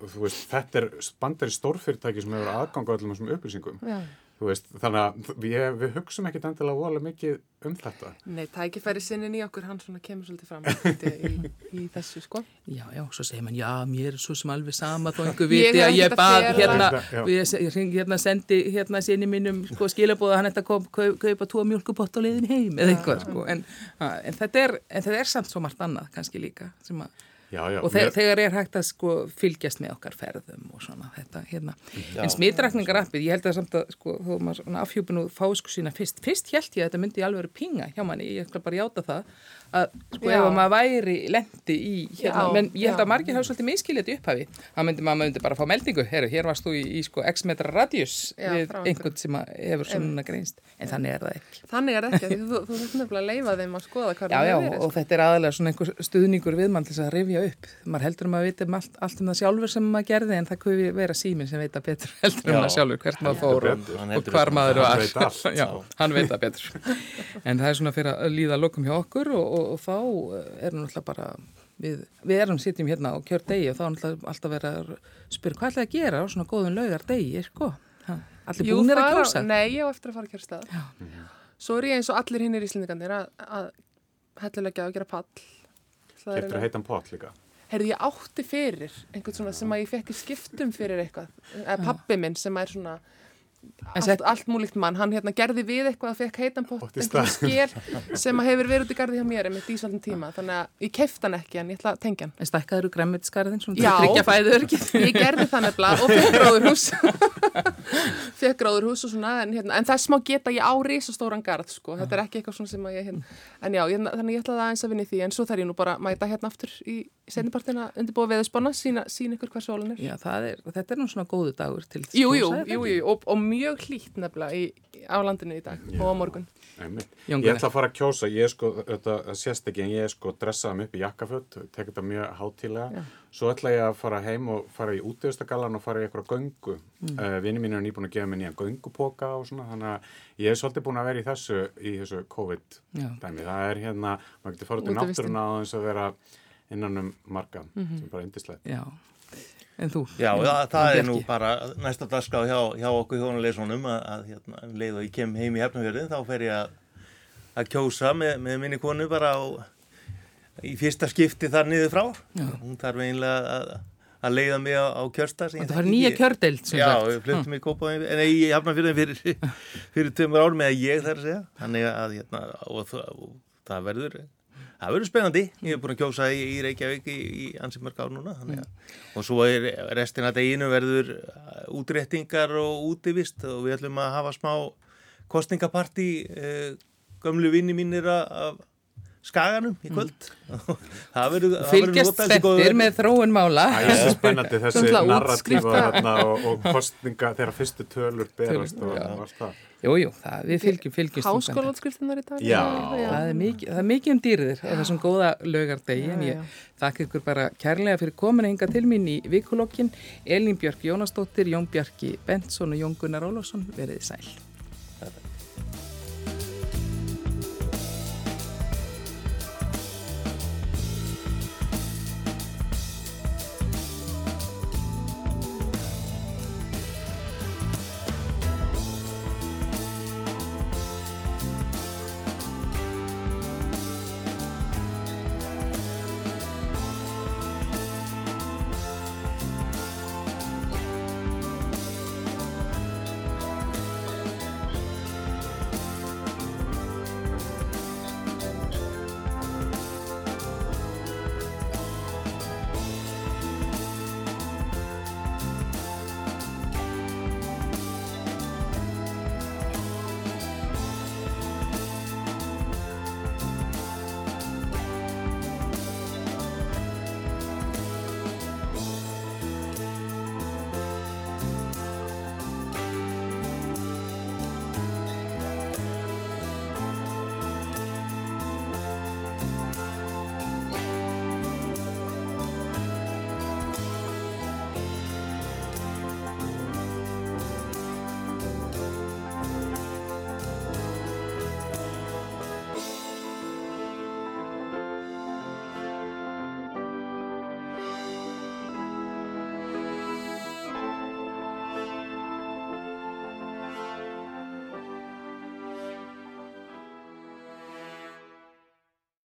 veist, þetta er bandari stórfyrirtæki sem hefur aðgang á öllum þessum upplýsingum. Já. þú veist, þannig að við, við hugsum ekkit endilega vola mikið um þetta. Nei, tækifæri sinnin í okkur, hann svona kemur svolítið fram í, í þessu sko. Já, já, svo segir mann, já, mér er svo sem alveg sama þó einhver viti að ég ekkert að bað hérna, ég, ég hérna sendi hérna sinni mínum sko, skilabóða hann þetta kom, kaup, kaupa tvo mjölkupott á leiðin heim eða eitthvað, sko, en, en, þetta er, en þetta er samt svo margt annað kannski líka sem að já, já, og þegar, mér- þegar er hægt að sko fylgjast með okkar ferðum og svona þetta hérna. Já. en smitrakningarappið, ég held að samt að sko, þó maður svona afhjúpin og fá sko sína fyrst fyrst held ég að þetta myndi alveg vera pinga hjá manni, ég ætla bara að játa það að sko Já. ef að maður væri lendi í hérna, Já, menn ég held já. að margir hafa svolítið miskilið þetta í upphafi þá myndi maður myndi bara fá meldingu, herru, hér varst þú í, í sko x metra radjus Já, við einhvern sem að hefur svona greinst en þannig er það ekki Þannig er það ekki, þú, þú þurft nefnilega að leifa þeim að skoða hvað Já, það já, hefur verið og þetta er aðalega svona einhver stuðningur við mann til þess að rifja upp. Maður heldur um að vita um allt, allt um það sjálfur sem maður gerði en það kuði vera síminn sem veit að betur heldur um Já. það sjálfur hvert maður fór og, hvar maður Hann var. já, hann veit að betur. En það er svona fyrir að líða lokum hjá okkur og, og, og þá er náttúrulega bara, við, við erum sitjum hérna og kjör degi og þá er náttúrulega alltaf verið að spyrja hvað ætlaði að gera á svona góðun laugar degi, sko. Ha, Allir Jú, búinir að fara- kjósa. Nei, ég á eftir að fara að kjörstað Svo er ég eins og allir hinnir íslendingarnir að, að hellulegja og gera pall Það er Keyptirðu heitan pott líka Herði, ég átti fyrir einhvern svona sem að ég fekk í skiptum fyrir eitthvað. Eða pappi minn sem er svona allt, allt múlíkt mann. Hann hérna gerði við eitthvað að fekk heitan pott, Pott í einhvern skél sem að hefur verið út í garði hjá mér með dísvöldin tíma. Þannig að ég kefti hann ekki en ég ætla að tengja hann. En stækkaður úr græmmetiskarðin svona til Já. að tryggja fæður ekki. Ég gerði það nefnilega og fyrir bróðurhús. fekk gráðurhús og svona, en, hérna, en þess má geta ég á risastóran garð, sko, þetta er ekki eitthvað svona sem að ég, hérna, en já, ég, þannig ég ætlaði aðeins að vinna í því, en svo þarf ég nú bara að mæta hérna aftur í sendipartina undirbúið veðusbanna, sína, sína ykkur hvað sólun er. Já, er, þetta er nú svona góðu dagur til þess. Mjög hlýtt nefnilega í, á landinu í dag já. og á morgun. Ég ætla að fara að kjósa, ég er sko, þetta sést ekki, en ég er sko dressaðum upp í jakkaföld, tek þetta mjög hátílega, svo ætla ég að fara heim og fara í útíðustagallan og fara í eitthvað göngu. Mm. Uh, Vinni mín er nýbúin að gefa mér nýja göngupoka og svona, þannig að ég er svolítið búin að vera í þessu, í þessu COVID-dæmi. Það er hérna, maður getur farið til náttúruna á þess að vera innan um marga, mm -hmm. sem bara indislegt. Já. En þú? Já, það, það er nú bara næsta dagskáð hjá, hjá okkur hjónulegsonum að, að hérna, um leið og ég kem heim í hefnafjörðin þá fer ég að, að kjósa með, með minni konu bara á, í fyrsta skipti þar niður frá. Já. Hún þarf einlega að, að leiða mig á, á kjörsta. Það var nýja sagt. Já, við fluttum í Kópavíð, en ég hafna fyrir fyrir, fyrir tömur ár með að ég þar að segja. Að hérna, og, og það verður það verður spennandi, ég hef búin að kjósa í, í Reykjavík í, í ansið mörg ár núna mm. og svo er restin að deginu verður uh, útréttingar og útivist og við ætlum að hafa smá kostningaparti eh, gömlu vinni mínir af skaganum í kvöld. Mm. fylgjast þettir með þróun mála. Það er spennandi þessi narratífa og, og kostninga þegar fyrstu tölur berast og allt það Jújú, við fylgjum, fylgjum Háskólanskriftinnar í dag. Já, já. Það, er mikið, það er mikið um dýrðir á þessum góða lögardegi en ég þakka ykkur bara kærlega fyrir komin að hinga til mín í vikulokkin Elin Björk Jónastóttir, Jón Björki Benson og Jón Gunnar Ólásson, veriði sæl